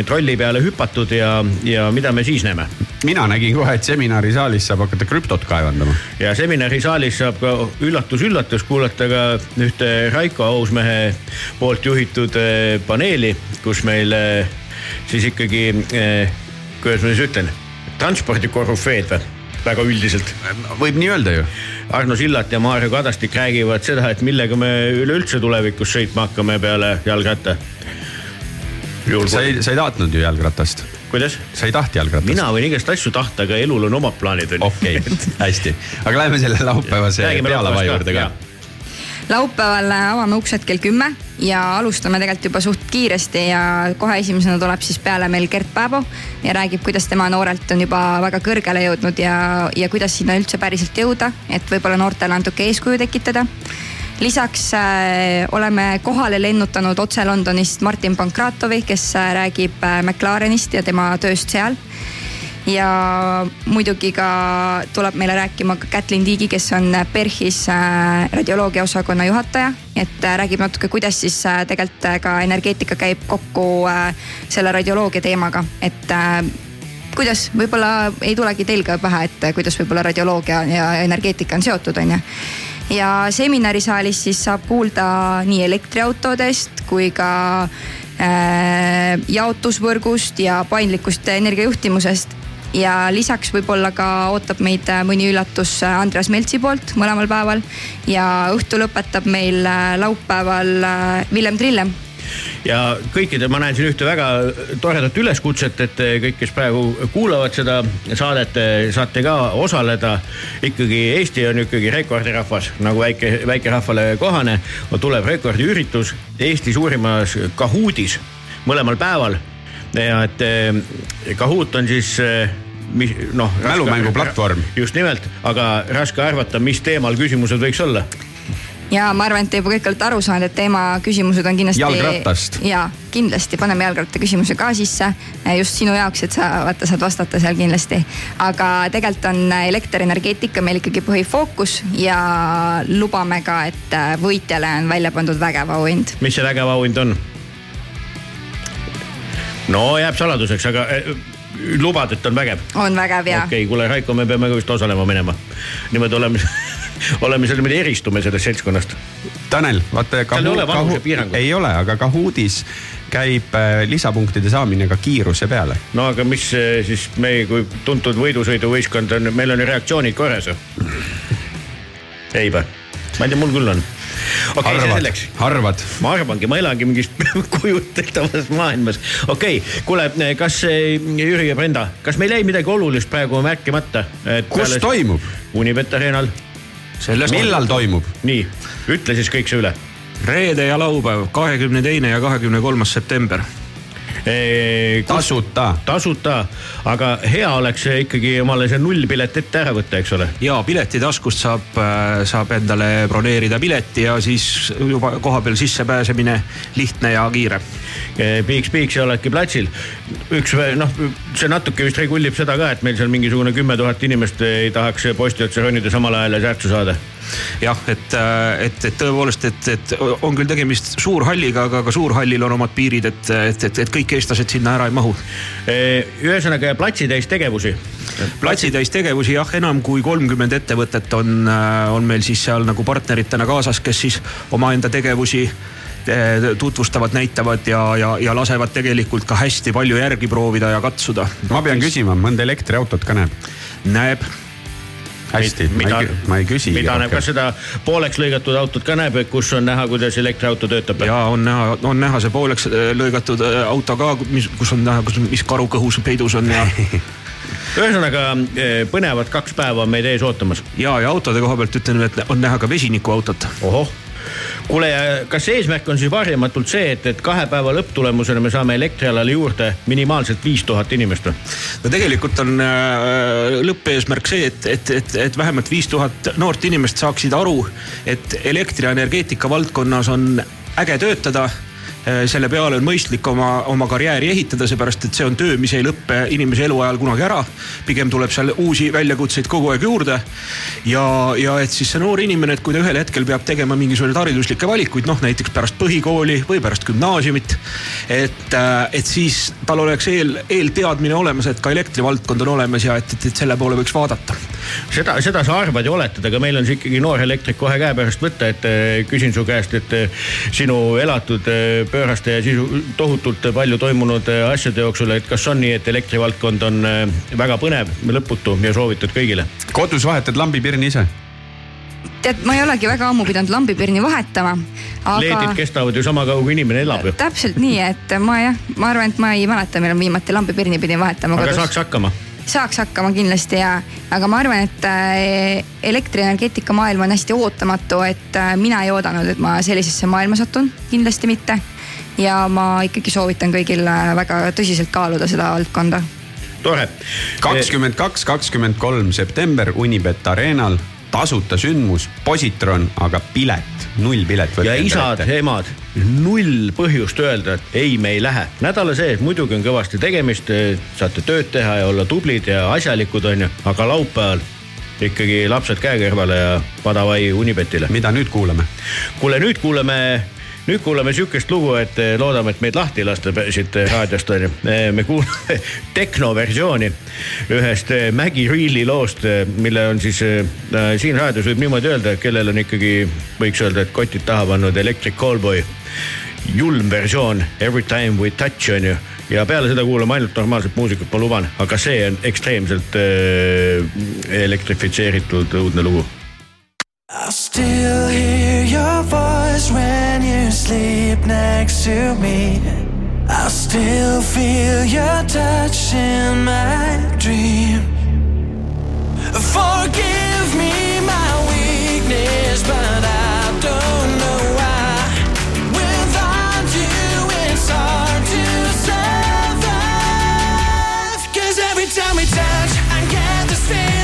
trolli peale hüpatud ja, ja mida me siis näeme mina nägin kohe, et seminarisaalis saab hakata krüptot kaevandama. ja seminarisaalis saab ka üllatus-üllatus kuulata ka ühte Raiko Ausmehe poolt juhitud eh, paneeli, kus meil eh, siis ikkagi, kuidas ma siis ütlen, transpordikorüfeed või, väga üldiselt. võib nii öelda ju. Arno Sillat ja Maarja Kadastik räägivad seda, et millega me üleüldse tulevikus sõitma hakkame peale jalgratta. Sa ei, sa ei tahtnud ju jalgratast, kuidas? sa ei taht jalgratast. mina võin igast asju tahta, aga elul on omad plaanid. okei, hästi, aga läheme selle laupäevase Räägime pealava ka, juurde ka jaa.. laupäeval avame uksed kell kümme ja alustame tegelikult juba suht kiiresti ja kohe esimesena tuleb siis peale meil Gert Pääbo ja räägib, kuidas tema noorelt on juba väga kõrgele jõudnud ja, ja kuidas sinna üldse päriselt jõuda, et võib-olla noortele natuke eeskuju tekitada lisaks äh, oleme kohale lennutanud otse Londonist Martin Pankratovi, kes äh, räägib äh, McLarenist ja tema tööst seal. Ja muidugi ka tuleb meile rääkima ka Kätlin Tiigi, kes on PERHis radioloogia osakonna juhataja, et räägib natuke, kuidas siis tegelikult ka energeetika käib kokku selle radioloogia teemaga, et kuidas, võib-olla ei tulegi teil ka pähe, et äh, kuidas võib-olla radioloogia ja energeetika on seotud, onju ja seminarisaalis siis saab kuulda nii elektriautodest kui ka äh, jaotusvõrgust ja paindlikust energiajuhtimusest. Ja lisaks võib-olla ka ootab meid äh, mõni üllatus äh, Andreas Meltsi poolt mõlemal päeval. Ja õhtu lõpetab meil äh, laupäeval Villem Trillem ja kõikide, ma näen siin ühte väga toredat üleskutset, et kõik, kes praegu kuulavad seda saadet, saate ka osaleda. ikkagi Eesti on ikkagi rekordirahvas, nagu väike, väikerahvale kohane, tuleb rekordiüritus Eesti suurimas Kahoodis mõlemal päeval ja et eh, Kahoot on siis eh, mis noh. Mälumänguplatvorm. just nimelt, aga raske arvata, mis teemal küsimused võiks olla. Ja ma arvan, et te juba kõik olete aru saanud, et teema küsimused on kindlasti. Jalgrattast. ja kindlasti paneme jalgratta küsimuse ka sisse just sinu jaoks, et sa vaata saad vastata seal kindlasti. aga tegelikult on elektrienergeetika meil ikkagi põhifookus ja lubame ka, et võitjale on välja pandud vägev auhind. mis see vägev auhind on? no jääb saladuseks, aga eh, lubad, et on vägev? on vägev ja okei okay,, kuule Raiko, me peame ka vist osalema minema. niimoodi oleme, oleme seal niimoodi eristume sellest seltskonnast. Tanel, vaata. Seal ei ole vanusepiirangut. ei ole, aga Kahoodis käib äh, lisapunktide saamine ka kiiruse peale. no aga mis eh, siis meie kui tuntud võidusõiduvõistkond on, meil on ju reaktsioonid korras ju. ei või? ma ei tea, mul küll on. okei okay,, see selleks, arvad? ma arvangi, ma elangi mingis kujuteldavas maailmas. okei okay,, kuule, kas eh, Jüri ja Brenda, kas meil jäi midagi olulist praegu märkimata? kus toimub? Unibet Arenal. Millal toimub? nii, ütle siis kõik see üle. reede ja laupäev, kahekümne teine ja kahekümne kolmas september. tasuta. tasuta, aga hea oleks eh, ikkagi omale see nullpilet ette ära võtta, eks ole. ja piletitaskust saab, saab endale broneerida pileti ja siis juba kohapeal sissepääsemine lihtne ja kiire. Piiks-piiks ja oledki platsil. üks noh, see natuke vist regullib seda ka, et meil seal mingisugune kümme tuhat inimest ei tahaks posti otsa ronida samal ajal ja särtsu saada. jah, et, et, et tõepoolest, et, et on küll tegemist suurhalliga, aga ka suurhallil on omad piirid, et, et, et, et kõik eestlased sinna ära ei mahu. ühesõnaga platsitäis tegevusi. platsitäis tegevusi jah, enam kui kolmkümmend ettevõtet on, on meil siis seal nagu partneritena kaasas, kes siis omaenda tegevusi eh, tutvustavad, näitavad ja, ja, ja lasevad tegelikult ka hästi palju järgi proovida ja katsuda. ma pean küsima, mõnda elektriautot ka näeb? näeb hästi, ma ei, ma ei küsi. mida näeb, kas seda pooleks lõigatud autot ka näeb, kus on näha, kuidas elektriauto töötab? ja on näha, on näha see pooleks eh, lõigatud eh, auto ka, mis, kus on näha, kus, mis karu kõhus peidus on ja ühesõnaga eh, põnevad kaks päeva on meid ees ootamas. ja, ja autode koha pealt ütlen, et on näha ka vesinikuautot. ohoh, kuule, kas eesmärk on siis varjamatult see, et, et kahe päeva lõpptulemusena me saame elektrialale juurde minimaalselt viis tuhat inimest või? no tegelikult on äh, lõppeesmärk see, et, et, et, et vähemalt viis tuhat noort inimest saaksid aru, et elektrienergeetika valdkonnas on äge töötada selle peale on mõistlik oma, oma karjääri ehitada, seepärast et see on töö, mis ei lõppe inimese eluajal kunagi ära. pigem tuleb seal uusi väljakutseid kogu aeg juurde. ja, ja et siis see noor inimene, et kui ta ühel hetkel peab tegema mingisuguseid hariduslikke valikuid, noh näiteks pärast põhikooli või pärast gümnaasiumit. et, et siis tal oleks eel, eelteadmine olemas, et ka elektrivaldkond on olemas ja et, et, et selle poole võiks vaadata. seda, seda sa arvad ja oletad, aga meil on see ikkagi noor elektrik kohe käepärast võtta, et eh, küsin su käest, et eh, sinu elatud eh, pööraste ja sisu tohutult palju toimunud asjade jooksul, et kas on nii, et elektrivaldkond on väga põnev, lõputu ja soovitud kõigile? kodus vahetad lambipirni ise? tead, ma ei olegi väga ammu pidanud lambipirni vahetama, leedid aga kestavad ju sama kaua, kui inimene elab ju. täpselt nii, et ma jah, ma arvan, et ma ei mäleta, millal viimati lambipirni pidin vahetama aga kodus. saaks hakkama saaks hakkama kindlasti ja, aga ma arvan, et äh, elektrienergeetika maailm on hästi ootamatu, et äh, mina ei oodanud, et ma sellisesse maailma satun, kindlasti mitte. ja ma ikkagi soovitan kõigil äh, väga tõsiselt kaaluda seda valdkonda. tore. kakskümmend kaks, kakskümmend kolm september Unibet Arenal, tasuta sündmus, positron, aga pilet, null pilet. ja isad-emad, null põhjust öelda, et ei, me ei lähe. nädala sees muidugi on kõvasti tegemist, saate tööd teha ja olla tublid ja asjalikud, onju, aga laupäeval ikkagi lapsed käe kõrvale ja padavai Unibetile. mida nüüd kuulame? kuule, nüüd kuuleme, nüüd kuulame sihukest lugu, et eh, loodame, et meid lahti ei lasta siit eh, raadiost onju. me kuulame tehnoversiooni ühest eh, Maggie Reilly loost, mille on siis äh, siin raadios võib niimoodi öelda, kellel on ikkagi, võiks öelda, et kotid taha pannud Electric Callboy. julm versioon Every time we touch on ju ja peale seda kuulame ainult normaalset muusikat, ma luban, aga see on ekstreemselt äh, elektrifitseeritud õudne lugu I still hear your voice when sleep next to me. I still feel your touch in my dream. Forgive me my weakness, but I don't know why. Without you, it's hard to survive. Cause every time we touch, I get the same.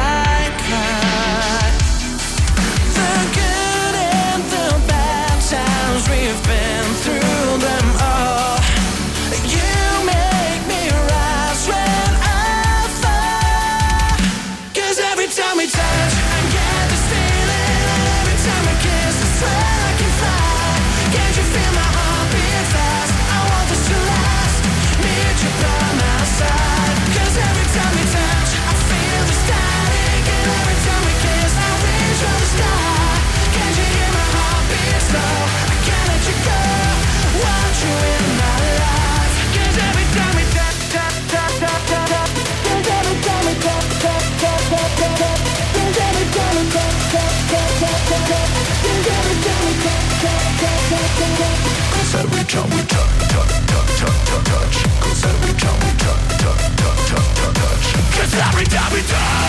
Cause every time we touch, touch, touch, touch, touch, touch. Cause every time we touch, touch, touch, touch, touch, touch. Cause every time we touch.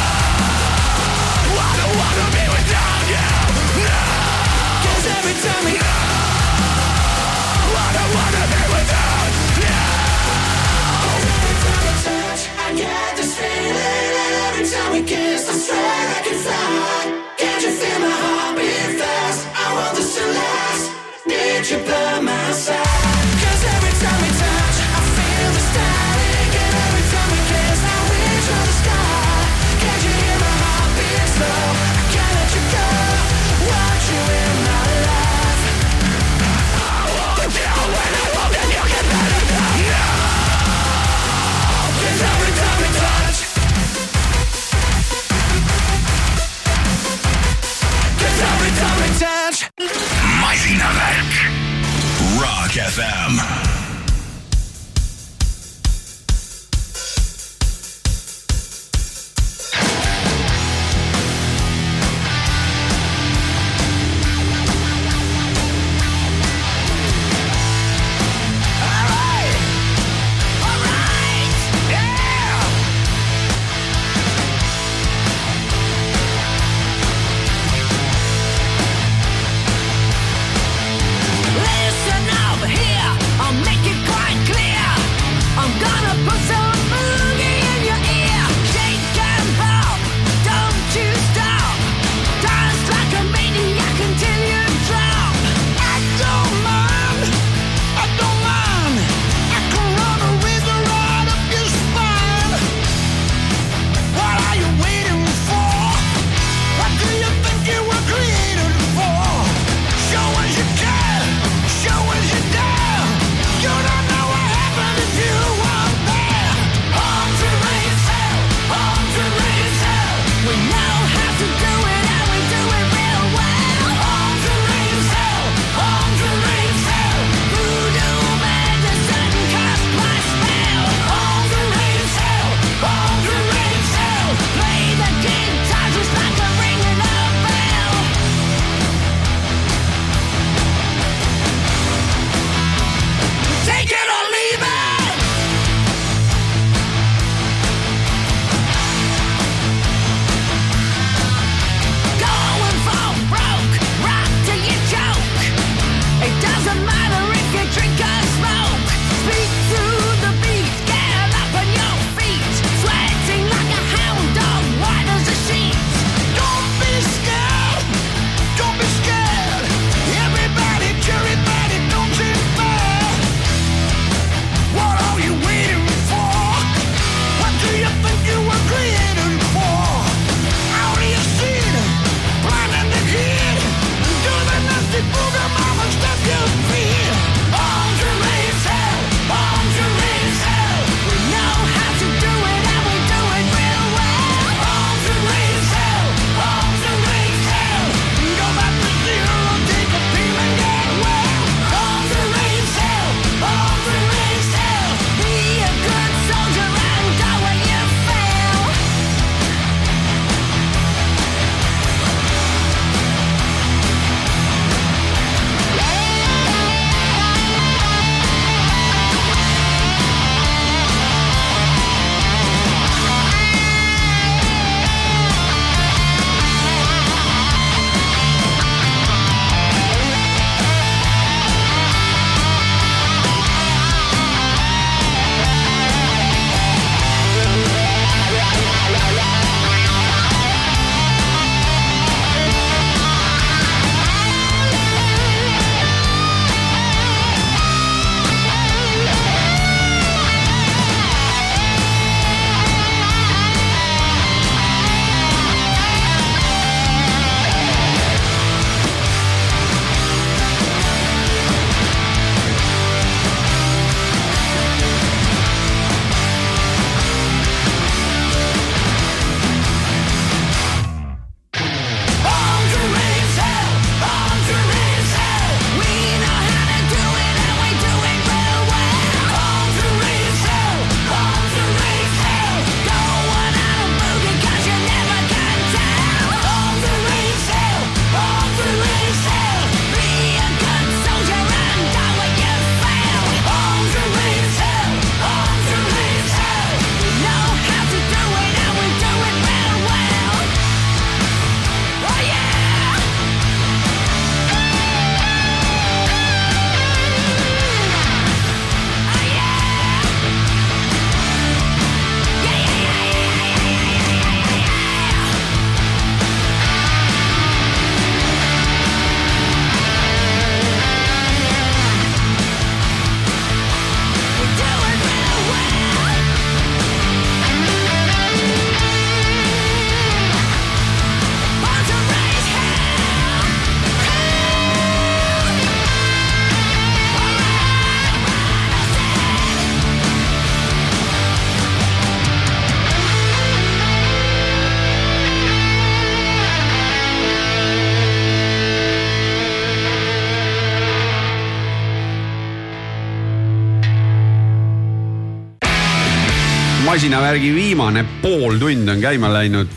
Masinavärgi viimane pool tundi on käima läinud.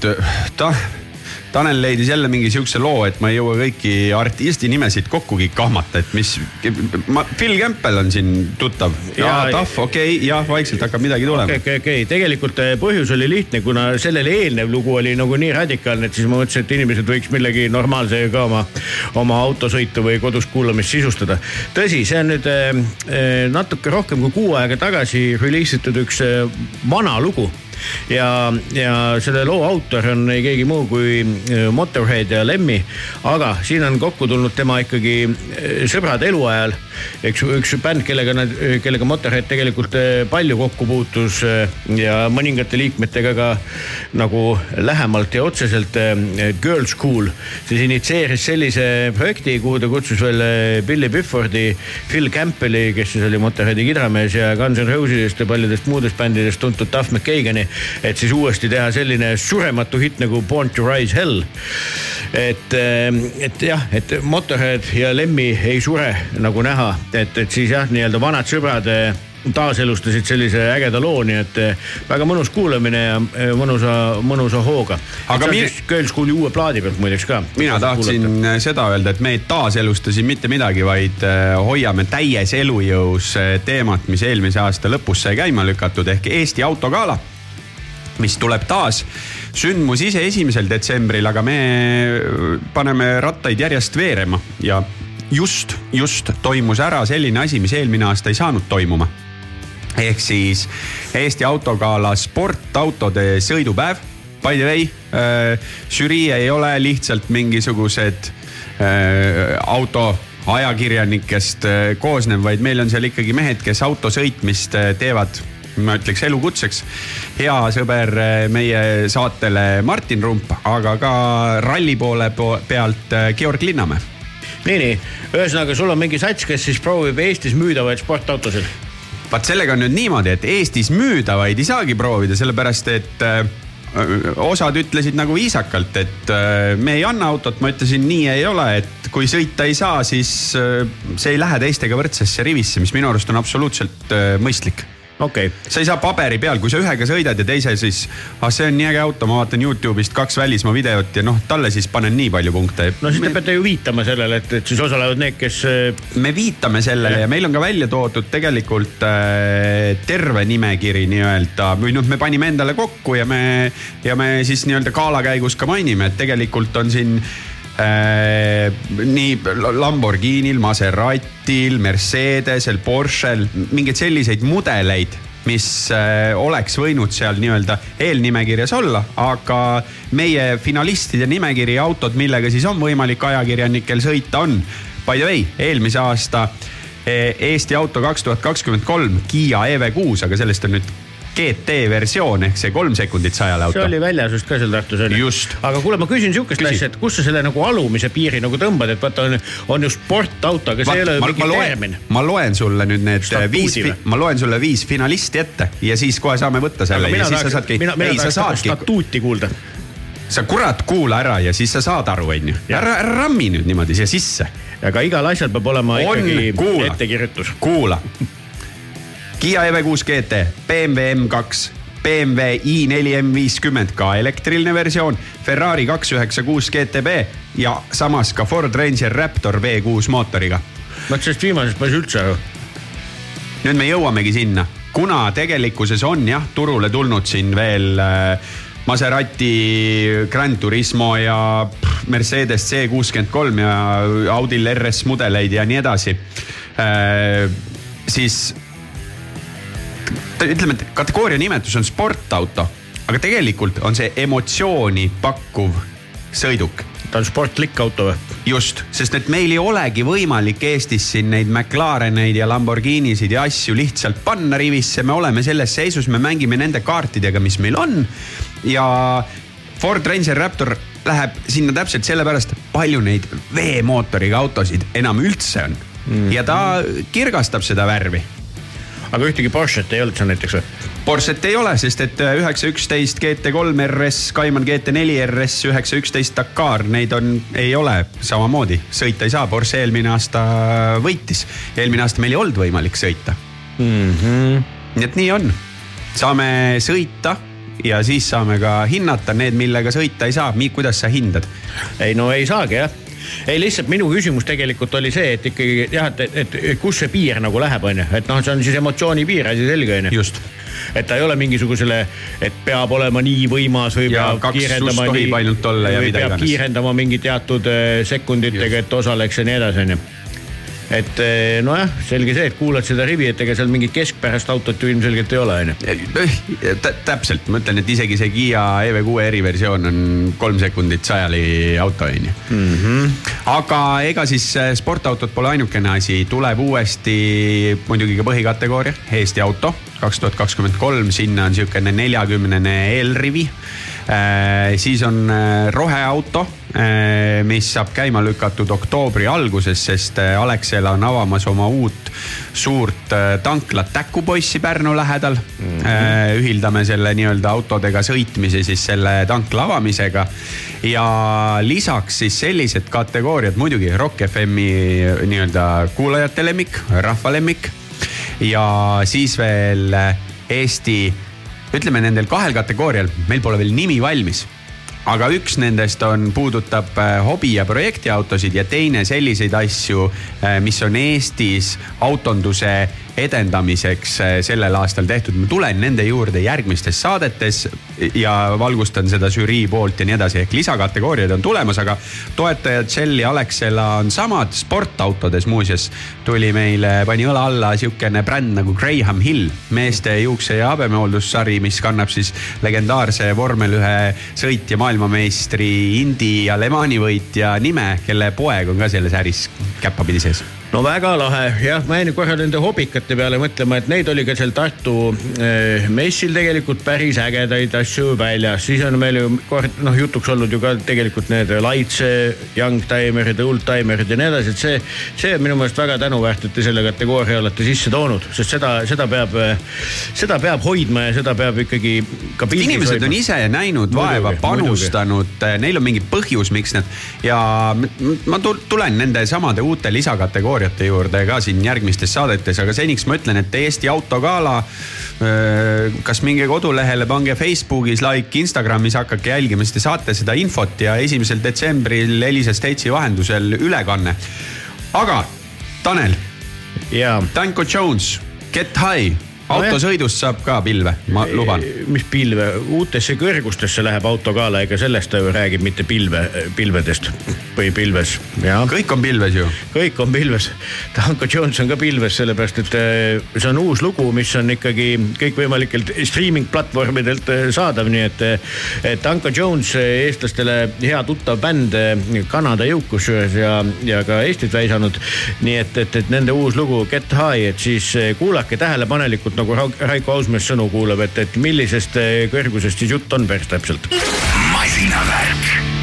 ta, Tanel leidis jälle mingi siukse loo, et ma ei jõua kõiki artisti nimesid kokkugi kahmata, et mis, ma, Phil Campbell on siin tuttav. ja Jaa, Tahv, okei okay,, jah, vaikselt hakkab midagi tulema okei, okei, okei, tegelikult eh, põhjus oli lihtne, kuna sellele eelnev lugu oli nagu nii radikaalne, et siis ma mõtlesin, et inimesed võiks millegi normaalse ka oma, oma autosõitu või kodus kuulamist sisustada. tõsi, see on nüüd eh, eh, natuke rohkem kui kuu aega tagasi reliisitud üks vana lugu ja, ja selle loo autor on keegi muu kui eh, Motorhead ja Lemmi. aga siin on kokku tulnud tema ikkagi eh, sõbrad eluajal, eks üks bänd, kellega nad, kellega Motorhead tegelikult palju kokku puutus ja mõningate liikmetega ka nagu lähemalt ja otseselt eh, Girl School. siis initsieeris sellise projekti, kuhu ta kutsus veel Billy Biffordi, Phil Campbelli, kes siis oli Motorheadi kidramees ja Guns N Rosesest ja paljudest muudest bändidest tuntud Duff McKagani, et siis uuesti teha selline surematu hitt nagu Born to Rise Hell. et, et jah, et Motorhead ja Lemmi ei sure nagu näha, et, et siis jah, nii-öelda vanad sõbrad eh, taaselustasid sellise ägeda loo, nii et eh, väga mõnus kuulamine ja eh, mõnusa, mõnusa hooga. Aga aga mi- mi... Girl School'i uue plaadi pealt muideks ka. mina tahtsin äh, seda öelda, et me ei taaselusta siin mitte midagi, vaid äh, hoiame täies elujõus äh, teemat, mis eelmise aasta lõpus sai käima lükatud ehk Eesti autogala, mis tuleb taas. sündmus ise esimesel detsembril, aga me äh, paneme rattaid järjest veerema ja just, just toimus ära selline asi, mis eelmine aasta ei saanud toimuma ehk siis Eesti Autogala sportautode sõidupäev. By the way äh,, žürii ei ole lihtsalt mingisugused äh, auto ajakirjanikest äh, koosnev, vaid meil on seal ikkagi mehed, kes autosõitmist äh, teevad ma ütleks elukutseks. hea sõber äh, meie saatele Martin Rump, aga ka ralli poole po- pealt äh, Georg Linnamäe nii, nii, ühesõnaga sul on mingi sats, kes siis proovib Eestis müüdavaid sportautosid. vaat sellega on nüüd niimoodi, et Eestis müüdavaid ei saagi proovida, sellepärast et äh, osad ütlesid nagu viisakalt, et me ei anna autot, ma ütlesin, nii ei ole, et kui sõita ei saa, siis see ei lähe teistega võrdsesse rivisse, mis minu arust on absoluutselt mõistlik okei okay., sa ei saa paberi peal, kui sa ühega sõidad ja teise siis, ah see on nii äge auto, ma vaatan Youtube'ist kaks välismaa videot ja noh, talle siis panen nii palju punkte. no siis te peate ju viitama sellele, et, et siis osalevad need, kes äh, me viitame sellele ja meil on ka välja toodud tegelikult äh, terve nimekiri nii-öelda või noh, me panime endale kokku ja me, ja me siis nii-öelda gala käigus ka mainime, et tegelikult on siin nii Lamborghinil, Maseratil, Mercedesel, Porschel mingeid selliseid mudeleid mis äh, oleks võinud seal nii-öelda eelnimekirjas olla, aga meie finalistide nimekiri autod, millega siis on võimalik ajakirjanikel sõita, on by the way, eelmise aasta eh, Eesti auto kaks tuhat kakskümmend kolm Kiia EV6, aga sellest on nüüd GT versioon ehk see kolm sekundit sajale see auto. oli väljas just ka seal Tartus on ju. Aga kuule, ma küsin sihukest asja, et kus sa selle nagu alumise piiri nagu tõmbad, et vaata on, on ju sportauto, aga see ei ole ju ma, mingi termin., ma loen sulle nüüd need Statuudi viis ma loen sulle viis finalisti ette ja siis kohe saame võtta selle ja siis sa saadki, mina, mina tahaks saadki, statuuti kuulda. sa kurat kuula ära ja siis sa saad aru, onju. ära, ära rammi nüüd niimoodi siia sisse. aga igal asjal peab olema On, ikkagi kuula. ettekirjutus. kuula. Kiia EV6 GT, BMW M2, BMW i4 M50 ka elektriline versioon, Ferrari kaks üheksa kuus GTB ja samas ka Ford Ranger Raptor V6 mootoriga vot sellest viimasest ma ei saa üldse aru. nüüd me jõuamegi sinna, kuna tegelikkuses on jah, turule tulnud siin veel äh, Maserati Grand Turismo ja Mercedes C63 ja Audil RS mudeleid ja nii edasi äh,. siis ütleme, et kategooria nimetus on sportauto, aga tegelikult on see emotsiooni pakkuv sõiduk ta on sportlik auto või? just, sest et meil ei olegi võimalik Eestis siin neid McLareneid ja Lamborghinisid ja asju lihtsalt panna rivisse, me oleme selles seisus, me mängime nende kaartidega, mis meil on. ja Ford Ranger Raptor läheb sinna täpselt sellepärast, palju neid veemootoriga autosid enam üldse on mm.. ja ta kirgastab seda värvi aga ühtegi Porsche't ei olnud seal näiteks või? Porsche't ei ole, sest et üheksa, üksteist GT3 RS, Cayman GT4 RS, üheksa, üksteist Dakar, neid on, ei ole samamoodi, sõita ei saa, Porsche eelmine aasta võitis. eelmine aasta meil ei olnud võimalik sõita mm. -hmm. nii et nii on. saame sõita ja siis saame ka hinnata need, millega sõita ei saa, kuidas sa hindad? ei no ei saagi jah ei lihtsalt minu küsimus tegelikult oli see, et ikkagi jah, et, et, et kus see piir nagu läheb, onju, et noh, see on siis emotsiooni piir, asi selge onju. just. et ta ei ole mingisugusele, et peab olema nii võimas või Ja peab kiirendama tohib ainult olla ja mida iganes. kiirendama mingi teatud eh, sekunditega, et osaleks ja nii edasi, onju et eh, nojah, selge see, et kuulad seda rivi, et ega seal mingit keskpärast autot ju ilmselgelt ei ole, onju. täpselt, ma ütlen, et isegi see Kiia EV6 eriversioon on kolm sekundit sajali auto on ju. Mhm. aga ega siis äh, sportautod pole ainukene asi, tuleb uuesti muidugi ka põhikategooria, Eesti auto kaks tuhat kakskümmend kolm, sinna on sihukene neljakümnene eelrivi. siis on roheauto, mis saab käima lükatud oktoobri alguses, sest äh, Alexela on avamas oma uut suurt äh, tanklat Täkupoissi Pärnu lähedal mm. -hmm. ühildame selle nii-öelda autodega sõitmise siis selle tankla avamisega. ja lisaks siis sellised kategooriad muidugi Rock FM-i nii-öelda kuulajate lemmik, rahva lemmik ja siis veel äh, Eesti, ütleme nendel kahel kategoorial, meil pole veel nimi valmis aga üks nendest on, puudutab äh, hobi ja projektiautosid ja teine selliseid asju, mis on Eestis autonduse edendamiseks äh, sellel aastal tehtud. ma tulen nende juurde järgmistes saadetes ja valgustan seda žürii poolt ja nii edasi, ehk lisakategooriad on tulemas, aga toetajad Shell ja Alexela on samad. sportautodes muuseas tuli meile, pani õla alla sihukene bränd nagu Graham Hill, meeste juukse ja habemehooldusssari, mis kannab siis legendaarse vormel ühe sõitja, maailmameistri, Indy ja Le Mani võitja nime, kelle poeg on ka selles äris käppapidi sees no väga lahe, jah, ma jäin korra nende hobikate peale mõtlema, et neid oli ka seal Tartu eh, messil tegelikult päris ägedaid asju väljas, siis on meil ju kord noh jutuks olnud ju ka tegelikult need Laitse, Youngtimerid, Oldtimerid ja nii edasi, et see, see on minu meelest väga tänuväärt, et te selle kategooria olete sisse toonud, sest seda, seda peab, seda peab hoidma ja seda peab ikkagi ka pildis inimesed on hoidma. ise näinud vaeva, panustanud, neil on mingi põhjus, miks nad ja ma tul- tulen nende samade uute lisakategooriate juurde ka siin järgmistes saadetes, aga seniks ma ütlen, et Eesti Autogala. kas minge kodulehele, pange Facebookis like, Instagramis hakake jälgima, siis te saate seda infot ja esimesel detsembril Elisa State'i vahendusel ülekanne. aga Tanel, jaa, Danko Jones, Get High, autosõidust saab ka pilve, ma luban. mis pilve, uutesse kõrgustesse läheb autogala, ega sellest ta ju räägib, mitte pilve, pilvedest või pilves, kõik on pilves ju kõik on pilves. Danko Jones on ka pilves, sellepärast et eh, see on uus lugu, mis on ikkagi kõikvõimalikelt streaming platvormidelt eh, saadav, nii et, et Danko Jones, eestlastele hea tuttav bänd, Kanada jõuk kusjuures ja, ja ka Eestit väisanud. nii et, et, et nende uus lugu Get High, et siis eh, kuulake tähelepanelikult, nagu Ra- Raiko Ausmees sõnu kuulab, et, et millisest eh, kõrgusest siis jutt on päris täpselt. masinavärk.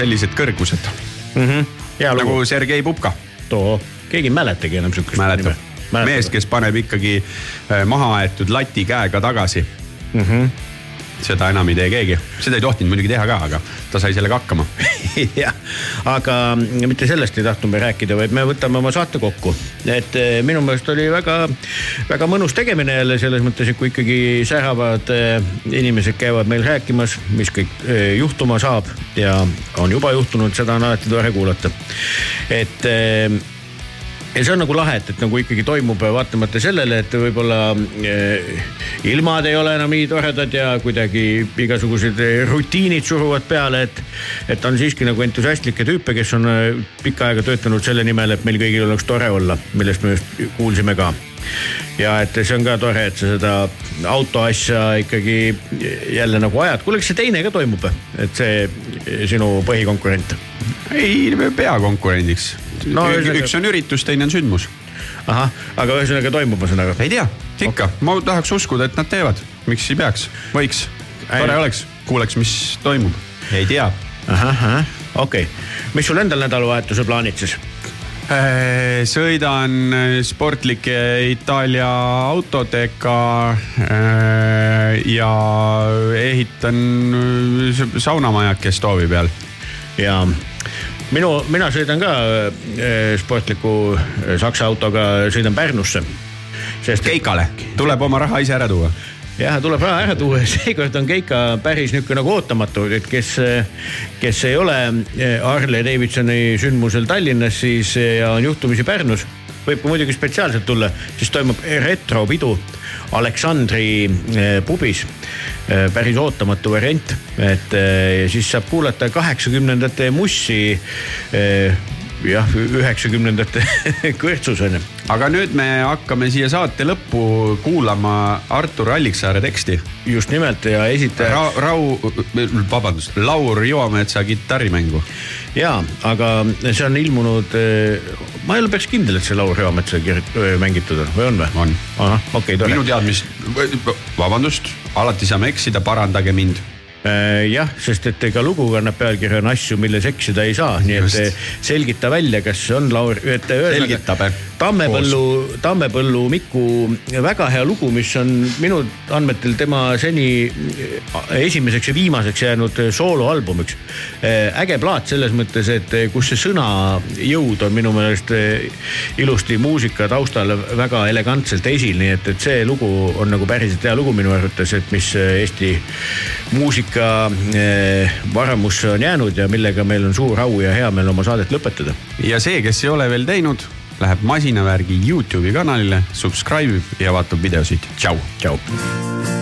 Sellised kõrgused mm. -hmm. hea lugu nagu Sergei Pupka, too, keegi ei mäletagi enam siukest mäletab. mees, kes paneb ikkagi äh, maha aetud lati käega tagasi. mm. -hmm. seda enam ei tee keegi, seda ei tohtinud muidugi teha ka, aga ta sai sellega hakkama. jah, aga mitte sellest ei tahtnud me rääkida, vaid me võtame oma saate kokku. et eh, minu meelest oli väga, väga mõnus tegemine jälle selles mõttes, et kui ikkagi säravad eh, inimesed käivad meil rääkimas, mis kõik eh, juhtuma saab ja on juba juhtunud, seda on alati tore kuulata. et ja see on nagu lahe, et, et nagu ikkagi toimub vaatamata sellele, et võib-olla eh, ilmad ei ole enam nii toredad ja kuidagi igasugused eh, rutiinid suruvad peale, et. et on siiski nagu entusiastlikke tüüpe, kes on pikka aega töötanud selle nimel, et meil kõigil oleks tore olla, millest me just kuulsime ka. ja et see on ka tore, et sa seda auto asja ikkagi jälle nagu ajad, kuule, kas see teine ka toimub, et see sinu põhikonkurent? ei pea konkurendiks No ühesõnaga- üks on üritus, teine on sündmus. ahah, aga ühesõnaga toimub, aru. ei tea, ikka okay., ma tahaks uskuda, et nad teevad, miks ei peaks, võiks, tore oleks, kuuleks, mis toimub, ei tea. ahah, okei okay., mis sul endal nädalavahetuse plaanid siis? Äh, sõidan äh, sportlike Itaalia autodega äh, ja ehitan saunamajakest hoovi peal. ja minu, mina sõidan ka äh, sportliku äh, saksa autoga, sõidan Pärnusse. sest Keikale, tuleb oma raha ise ära tuua. jah, tuleb raha ära tuua ja seekord on Keika päris niisugune nagu ootamatu, et kes, kes ei ole eh, Harley Davidsoni sündmusel Tallinnas, siis eh, ja on juhtumisi Pärnus, võib ka muidugi spetsiaalselt tulla, siis toimub retropidu Aleksandri eh, pubis. päris ootamatu variant, et eh, siis saab kuulata kaheksakümnendate mussi eh, jah, üheksakümnendate kõrtsus on ju. aga nüüd me hakkame siia saate lõppu kuulama Artur Alliksaare teksti just nimelt ja esitaja Ra. Rau, vabandust, Laur Joametsa kitarrimängu. ja, aga see on ilmunud, ma ei ole päris kindel, et see Laur Reometsa kir- öö, mängitud on või on või? On. ahah, okei okay,, minu tore. teadmist, vabandust, alati saame eksida, parandage mind. jah, sest et ega lugu kannab pealkirja on asju, milles eksida ei saa, nii et Just. eh, selgita välja, kas on Laur, et eh, Tammepõllu, Tammepõllu Miku väga hea lugu, mis on minu andmetel tema seni eh, esimeseks ja viimaseks jäänud eh, sooloalbumiks. äge plaat selles mõttes, et kus see sõnajõud on minu meelest ilusti muusika taustal väga elegantselt esil, nii et, et see lugu on nagu päriselt hea lugu minu arvates, et mis Eesti muusika eh, varamusse on jäänud ja millega meil on suur au ja hea meel oma saadet lõpetada. ja see, kes ei ole veel teinud, läheb masinavärgi Youtube'i kanalile, subscribe ib ja vaatab videosid. tšau. tšau.